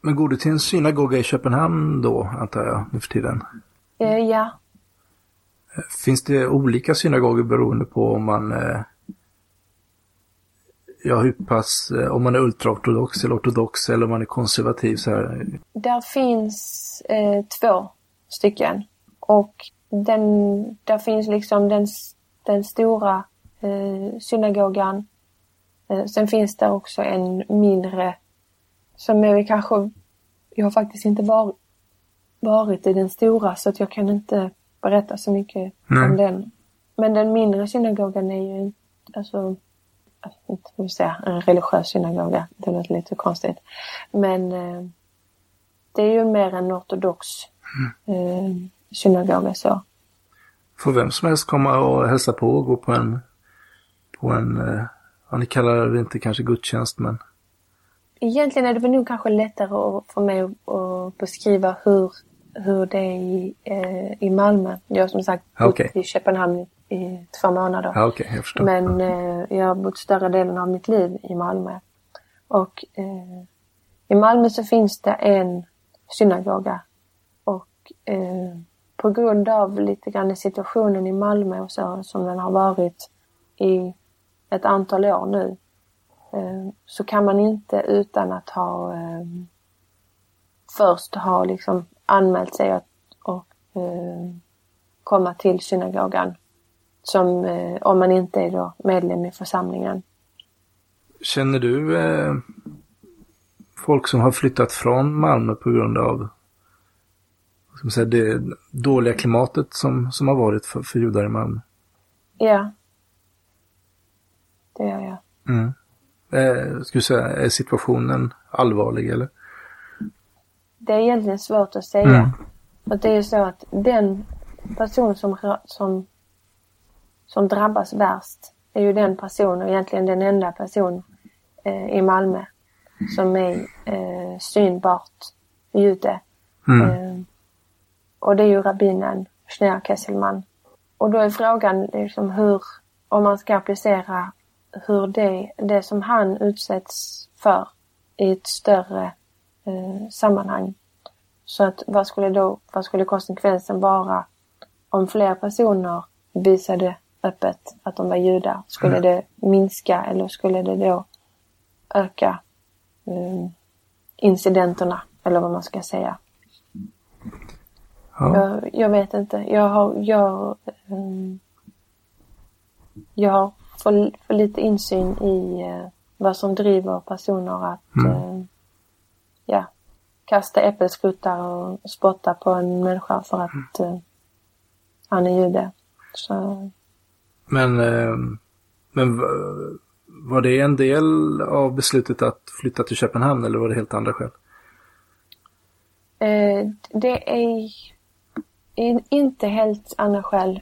Men går du till en synagoga i Köpenhamn då, antar jag, nu för tiden? Eh, ja, Finns det olika synagogor beroende på om man eh, Ja, hur pass, eh, om man är ultraortodox eller ortodox eller om man är konservativ så här. där finns eh, två stycken. Och den, där finns liksom den, den stora eh, synagogan. Eh, sen finns det också en mindre som är kanske, jag har faktiskt inte var, varit i den stora så att jag kan inte berätta så mycket Nej. om den. Men den mindre synagogan är ju alltså, inte vill säga en religiös synagoga, det låter lite konstigt. Men eh, det är ju mer en ortodox eh, synagoga så. Får vem som helst komma och hälsa på och gå på en, på en, eh, ja ni kallar det inte kanske gudstjänst men. Egentligen är det väl nog kanske lättare att, för mig att, beskriva hur, hur det är i, eh, i Malmö. Jag har som sagt bott Okej. i Köpenhamn i, två månader. Ja okej, jag förstår. Men eh, jag har bott större delen av mitt liv i Malmö. Och eh, i Malmö så finns det en synagoga. Och eh, på grund av lite grann situationen i Malmö och så som den har varit i ett antal år nu. Eh, så kan man inte utan att ha eh, först ha liksom anmält sig och, och eh, komma till synagogan som om man inte är då medlem i församlingen. Känner du eh, folk som har flyttat från Malmö på grund av ska säga, det dåliga klimatet som, som har varit för, för judar i Malmö? Ja. Det gör jag. Mm. Eh, skulle säga, är situationen allvarlig eller? Det är egentligen svårt att säga. Mm. Och det är ju så att den person som, som, som drabbas värst är ju den person, och egentligen den enda person eh, i Malmö som är eh, synbart jude. Mm. Eh, och det är ju rabbinen Schneur Kesselman. Och då är frågan liksom hur, om man ska applicera hur det, det som han utsätts för i ett större eh, sammanhang. Så att vad skulle då, vad skulle konsekvensen vara om fler personer visade öppet att de var judar? Skulle Mm. det minska eller skulle det då öka eh, incidenterna eller vad man ska säga? Ja. Jag, jag vet inte. Jag har, jag, ehm, jag har för, för lite insyn i eh, vad som driver personer att Mm. eh, ja, kasta äppelskuttar och spotta på en människa för att eh, han är jude. Så, Men, men var det en del av beslutet att flytta till Köpenhamn eller var det helt andra skäl? det är in, inte helt andra skäl.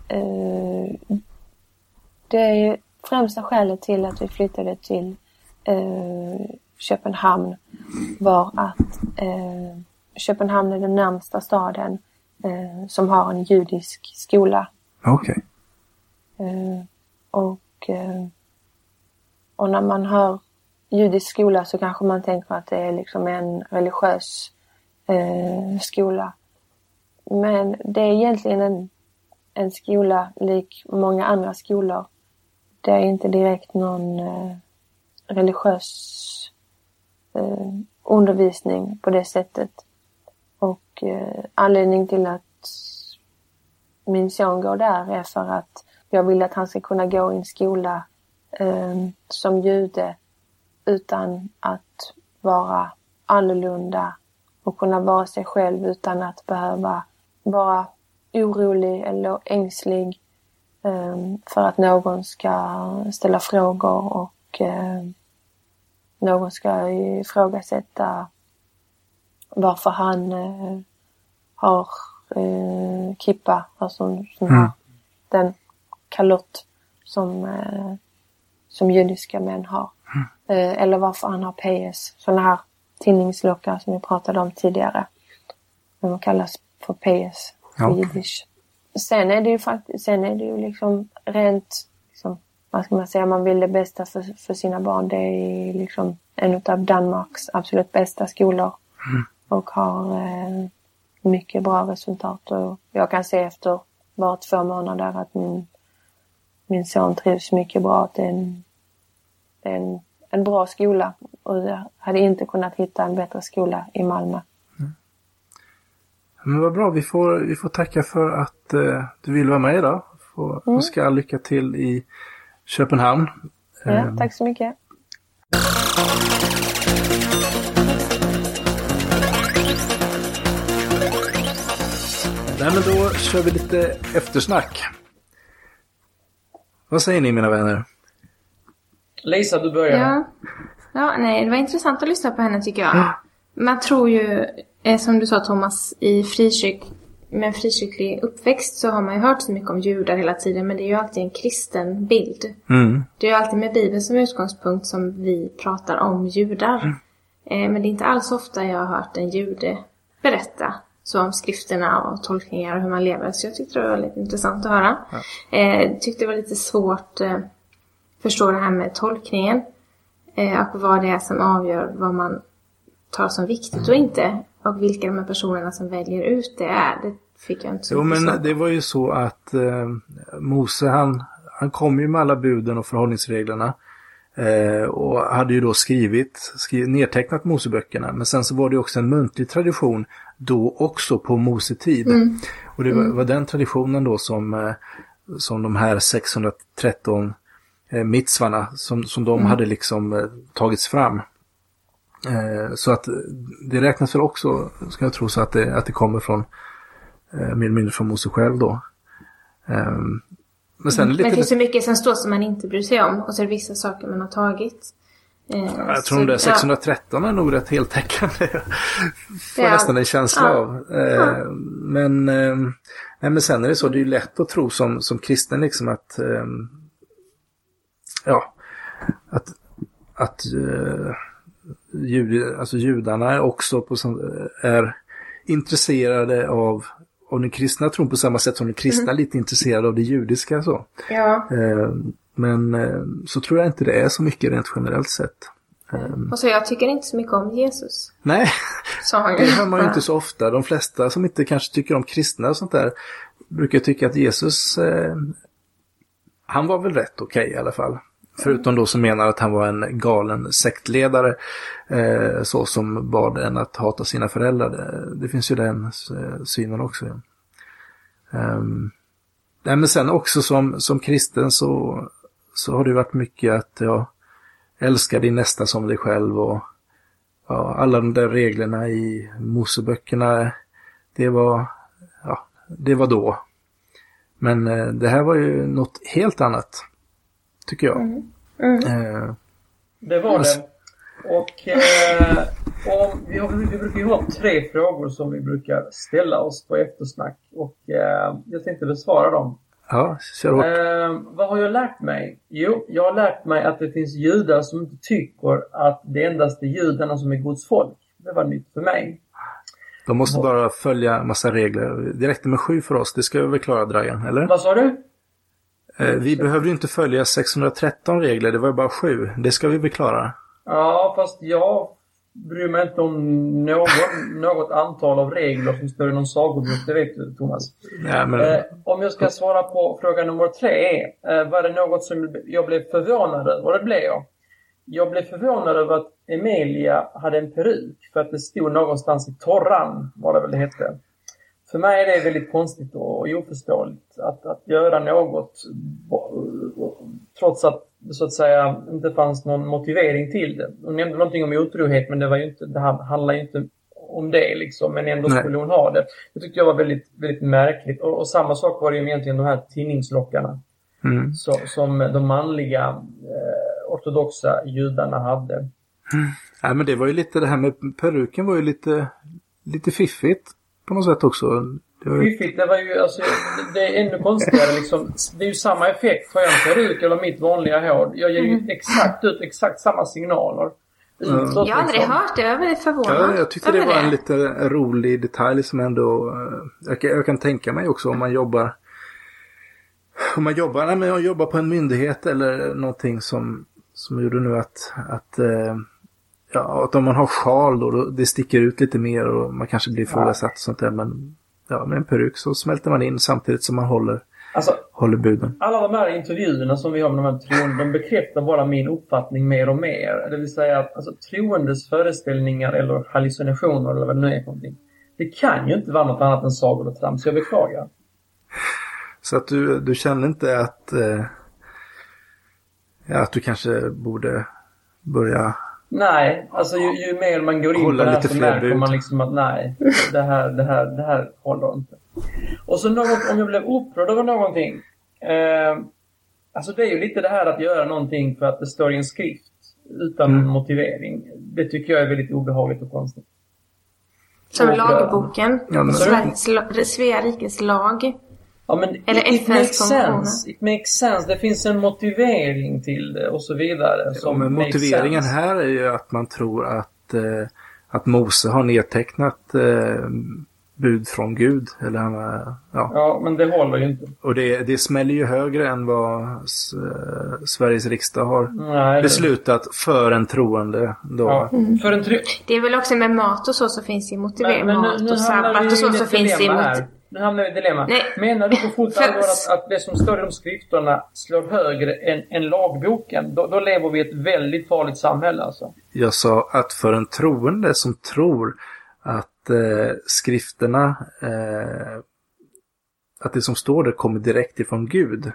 Det är främsta skälet till att vi flyttade till eh, Köpenhamn var att eh, Köpenhamn är den närmsta staden eh, som har en judisk skola. Okej. Eh, och, eh, och när man hör judisk skola så kanske man tänker att det är liksom en religiös eh, skola. Men det är egentligen en, en skola lik många andra skolor. Det är inte direkt någon eh, religiös eh, undervisning på det sättet. Och eh, anledningen till att min son går där är för att jag vill att han ska kunna gå i en skola eh, som jude utan att vara annorlunda och kunna vara sig själv utan att behöva vara orolig eller ängslig för att någon ska ställa frågor och eh, någon ska ifrågasätta varför han eh, har eh, kippa, alltså Mm. den kalott som, eh, som judiska män har. Eh, eller varför han har PS, såna här tinningslockar som vi pratade om tidigare. De kallas för PS på Ja, jiddisch. Sen är det ju faktiskt, sen är det ju liksom rent, liksom, vad ska man säga, man vill det bästa för, för sina barn. Det är liksom en av Danmarks absolut bästa skolor. Och har eh, mycket bra resultat. Och jag kan se efter bara två månader att min, min son trivs mycket bra. Att det är en, en, en bra skola. Och jag hade inte kunnat hitta en bättre skola i Malmö. Men vad bra, vi får, vi får tacka för att eh, du vill vara med idag. Får Mm. önska all lycka till i Köpenhamn. Ja, Eh, tack så mycket. Nej, men då kör vi lite eftersnack. Vad säger ni mina vänner? Lisa, du börjar. Ja. ja, nej, det var intressant att lyssna på henne tycker jag. Man tror ju, som du sa Thomas, i frikyrk, med en frikyrklig uppväxt så har man ju hört så mycket om judar hela tiden men det är ju alltid en kristen bild. Mm. Det är ju alltid med Bibeln som utgångspunkt som vi pratar om judar. Eh, men det är inte alls ofta jag har hört en jude berätta så om skrifterna och tolkningar och hur man lever. Så jag tyckte det var väldigt intressant att höra. Eh, tyckte det var lite svårt eh, förstå det här med tolkningen. Eh, och vad det är som avgör vad man tar som viktigt och inte. Och vilka de här personerna som väljer ut det är. Det fick jag inte så Jo, men på. det var ju så att eh, Mose han, han kom ju med alla buden och förhållningsreglerna. Eh, och hade ju då skrivit, skrivit, nedtecknat Moseböckerna. Men sen så var det också en muntlig tradition då också på Mose tid. Och det var, var den traditionen då som, eh, som de här 613 eh, mitzvarna som, som de hade liksom eh, tagits fram. Eh, så att det räknas väl också, ska jag tro, så att det, att det kommer från eh, mer eller mindre från Mose själv då. Ehm, men sen är det Men lite... det finns så mycket som står som man inte bryr sig om. Och så är det vissa saker man har tagit. Eh, jag så- tror de där ja. 613 är nog rätt heltäckande. Får Ja. nästan en känsla Ja. av. Eh, Men, eh, nej, men sen är det så, det är ju lätt att tro som, som kristen liksom att eh, ja, att, att eh, jud, alltså judarna är också på, är intresserade av, av den kristna tron på samma sätt som den kristna är lite intresserade av det judiska. Så. Ja. Eh, Men eh, så tror jag inte det är så mycket rent generellt sett. Och så jag tycker inte så mycket om Jesus. Nej, det hör man ju inte så ofta. De flesta som inte kanske tycker om kristna och sånt där brukar tycka att Jesus, eh, han var väl rätt okej i alla fall. Förutom då som menar att han var en galen sektledare, eh, så som bad en att hata sina föräldrar. Det, det finns ju den eh, synen också. Ja. Ehm, nej, men sen också som, som kristen så, så har det varit mycket att jag älskar din nästa som dig själv och ja, alla de där reglerna i Moseböckerna, det var, ja, det var då. Men eh, det här var ju något helt annat, tycker jag. Eh, Det var det. Och eh, om, vi, har, vi brukar ju ha tre frågor som vi brukar ställa oss på eftersnack. Och eh, jag tänkte besvara dem. ja, kör hårt. Eh, vad har jag lärt mig? Jo, jag har lärt mig att det finns judar som inte tycker att det endast är judarna som är Guds folk. Det var nytt för mig. De måste bara följa massa regler. Det räckte med sju för oss. Det ska vi väl klara Dragan, eller? Vad sa du? Eh, vi behövde ju inte följa 613 regler. Det var ju bara sju. Det ska vi väl klara. Ja, fast jag bryr mig inte om någon, något antal av regler som står i någon sagobok. Det vet du, Thomas. Ja, men... Eh, om jag ska svara på fråga nummer tre. Eh, var det något som jag blev förvånad över? Det blev jag. Jag blev förvånad över att Emilia hade en peruk. För att det stod någonstans i torran, vad det väl det hette. För mig är det väldigt konstigt och oförståeligt att, att göra något trots att så att säga inte fanns någon motivering till det. Hon nämnde någonting om otrohet men det var ju inte, det handlar ju inte om det liksom, men ändå Nej. skulle hon ha det. Det tyckte jag var väldigt, väldigt märkligt. Och, och samma sak var det ju egentligen de här tidningslockarna. Mm. Så, som de manliga eh, ortodoxa judarna hade. Nej, men det var ju lite det här med peruken var ju lite, lite fiffigt på något sätt också. Det var ju... Fiffigt, det var ju alltså, det är ännu konstigare liksom. Det är ju samma effekt. Har jag en peruk eller mitt vanliga hår, jag ger ju exakt ut exakt samma signaler. Utåt, Jag har aldrig liksom. hört det. Jag är väldigt förvånad Ja, jag tyckte det var en lite rolig detalj som ändå... eh, Jag kan, jag kan tänka mig också om man jobbar... Om man jobbar, nej, men jag jobbar på en myndighet eller någonting som, som gjorde nu att, att, eh, ja, att om man har sjal då, då, det sticker ut lite mer och man kanske blir ifrågasatt och sånt där. Men ja, med en peruk så smälter man in samtidigt som man håller, Alltså, håller buden. alla de här intervjuerna som vi har med de här troende, de bekräftar bara min uppfattning mer och mer. Det vill säga att alltså, troendes föreställningar eller hallucinationer eller vad det nu är för någonting. Det kan ju inte vara något annat än sagor och trams. Jag beklagar. Så att du, du känner inte att, eh, att du kanske borde börja Nej, alltså ju, ju mer man går in Hålla på det här så märker man liksom att nej, det här, det här, det här håller inte. Och så något, om jag blev upprörd över någonting. Eh, alltså det är ju lite det här att göra någonting för att det står i en skrift utan Mm. motivering. Det tycker jag är väldigt obehagligt och konstigt. Som Och, lagboken. Ja, men- Sveriges, Svea rikes lag. Ja, men Eller it, it makes sense. It makes sense. Det finns en motivering till det och så vidare. Ja, Som men makes motiveringen sense. här är ju att man tror att, eh, att Mose har nedtecknat eh, bud från Gud. Eller han har, ja. Ja, men det håller ju inte. Och det, det smäller ju högre än vad s- eh, Sveriges riksdag har Nej, det- beslutat för en troende. Då. Ja. För en try- Det är väl också med mat och så så finns det motivering. Men, men mat och sabbat och så så finns det mot... Nu hamnar vi i dilemma. Nej. Menar du på fullt allvar att, att det som står i de skrifterna slår högre än, än lagboken? Då, då lever vi i ett väldigt farligt samhälle alltså. Jag sa att för en troende som tror att eh, skrifterna, eh, att det som står där kommer direkt ifrån Gud.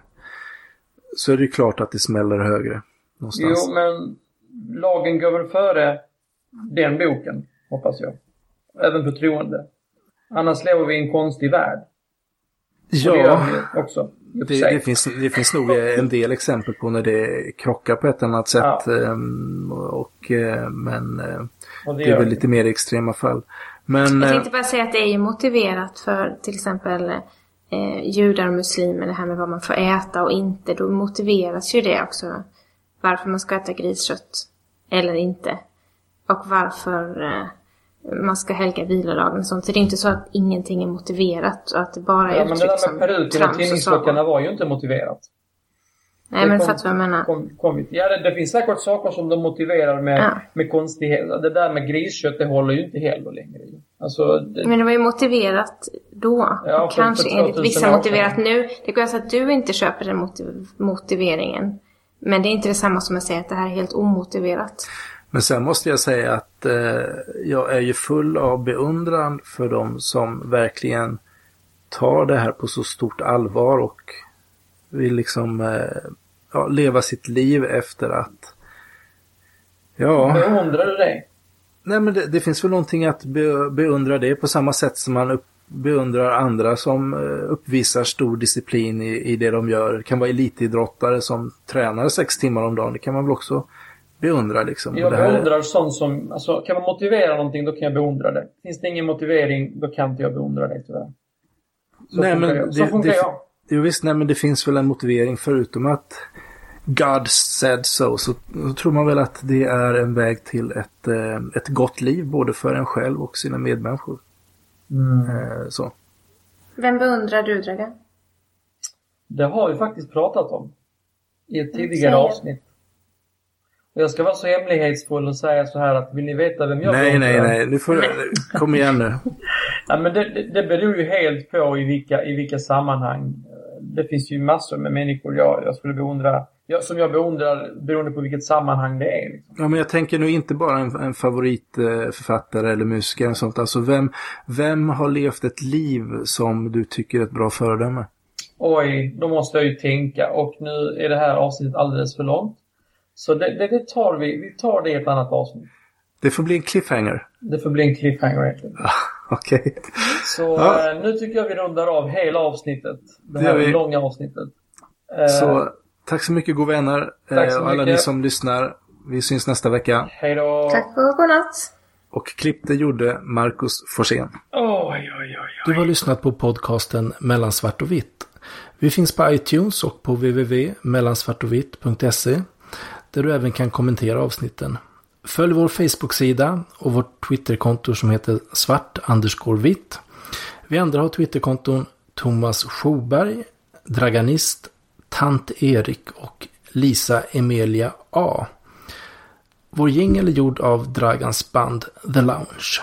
Så är det ju klart att det smäller högre någonstans. Jo, men lagen går väl före den boken, hoppas jag. Även för troende. Annars lever vi i en konstig värld. Och det gör ja, vi också. det, det, finns, det finns nog en del exempel på när det krockar på ett annat sätt. Ja. ehm, och, eh, men eh, Och det är gör väl vi. lite mer extrema fall. Men Jag eh, tänkte bara säga att det är ju motiverat för till exempel eh, judar och muslimer, det här med vad man får äta och inte. Då motiveras ju det också. Varför man ska äta griskött eller inte. Och varför eh, man ska helga vilodagen och sånt. Så det är inte så att ingenting är motiverat och att det bara är Ja, men det där med peruken och tidningsklockorna var ju inte motiverat. Nej Det men fattar vad jag menar. Kom, kom, ja, det, det finns säkert saker som de motiverar med, Ja. med konstigheter. Det där med griskött, det håller ju inte heller längre. ju. Alltså, det, Men det var ju motiverat då. Ja, för- kanske för enligt 2000 vissa motiverat nu. Det går alltså att du inte köper den motiv- motiveringen. Men det är inte detsamma som att säga att det här är helt omotiverat. Men sen måste jag säga att eh, jag är ju full av beundran för dem som verkligen tar det här på så stort allvar och vill liksom eh, ja, leva sitt liv efter att Ja, beundrar du det? nej men det, det finns väl någonting att be, beundra det på samma sätt som man upp, beundrar andra som eh, uppvisar stor disciplin i, i det de gör. Det kan vara elitidrottare som tränar sex timmar om dagen. Det kan man väl också beundra liksom. Jag det här- beundrar sånt som, alltså kan man motivera någonting då kan jag beundra det. Finns det ingen motivering då kan inte jag beundra det tyvärr. Så Nej, funkar men jag. Så det- funkar det- jag. Jo visst, nej men det finns väl en motivering förutom att God said so, så, så tror man väl att det är en väg till ett, eh, ett gott liv både för en själv och sina medmänniskor. Eh, så. Vem beundrar du, Dragan? Det har vi faktiskt pratat om. I ett tidigare avsnitt. Jag ska vara så hemlighetsfull och säga så här att vill ni veta vem jag Nej, nej, beundrar? nej. Nu får. Kom igen nu. Ja, men det, det, det beror ju helt på i vilka, i vilka sammanhang. Det finns ju massor med människor jag, jag skulle beundra. Jag, som jag beundrar beroende på vilket sammanhang det är. Liksom. Ja, men jag tänker nu inte bara en, en favoritförfattare eller musiker och sånt. Alltså vem, vem har levt ett liv som du tycker är ett bra föredöme? Oj, då måste jag ju tänka. Och nu är det här avsnittet alldeles för långt. Så det, det, det tar vi. Vi tar det i ett annat avsnitt. Det får bli en cliffhanger. Det får bli en cliffhanger egentligen. Okej. Så Ja. eh, nu tycker jag vi rundar av hela avsnittet. Det Det här vi. långa avsnittet. Eh, Så tack så mycket god vänner. Tack så Eh, och alla mycket. ni som lyssnar. Vi syns nästa vecka. Hej då! Tack och godnatt. Och klippte gjorde Marcus Forsén. Oj, oj, oj. Du har lyssnat på podcasten Mellan svart och vitt. Vi finns på iTunes och på www.mellansvartovitt.se där du även kan kommentera avsnitten. Följ vår Facebook-sida och vårt Twitterkonto som heter svart vitt. Vi andra har Twitterkonton Thomas Schoberg, Draganist, Tant Erik och Lisa Emilia A. Vår jingel är gjord av Dragans band The Lounge.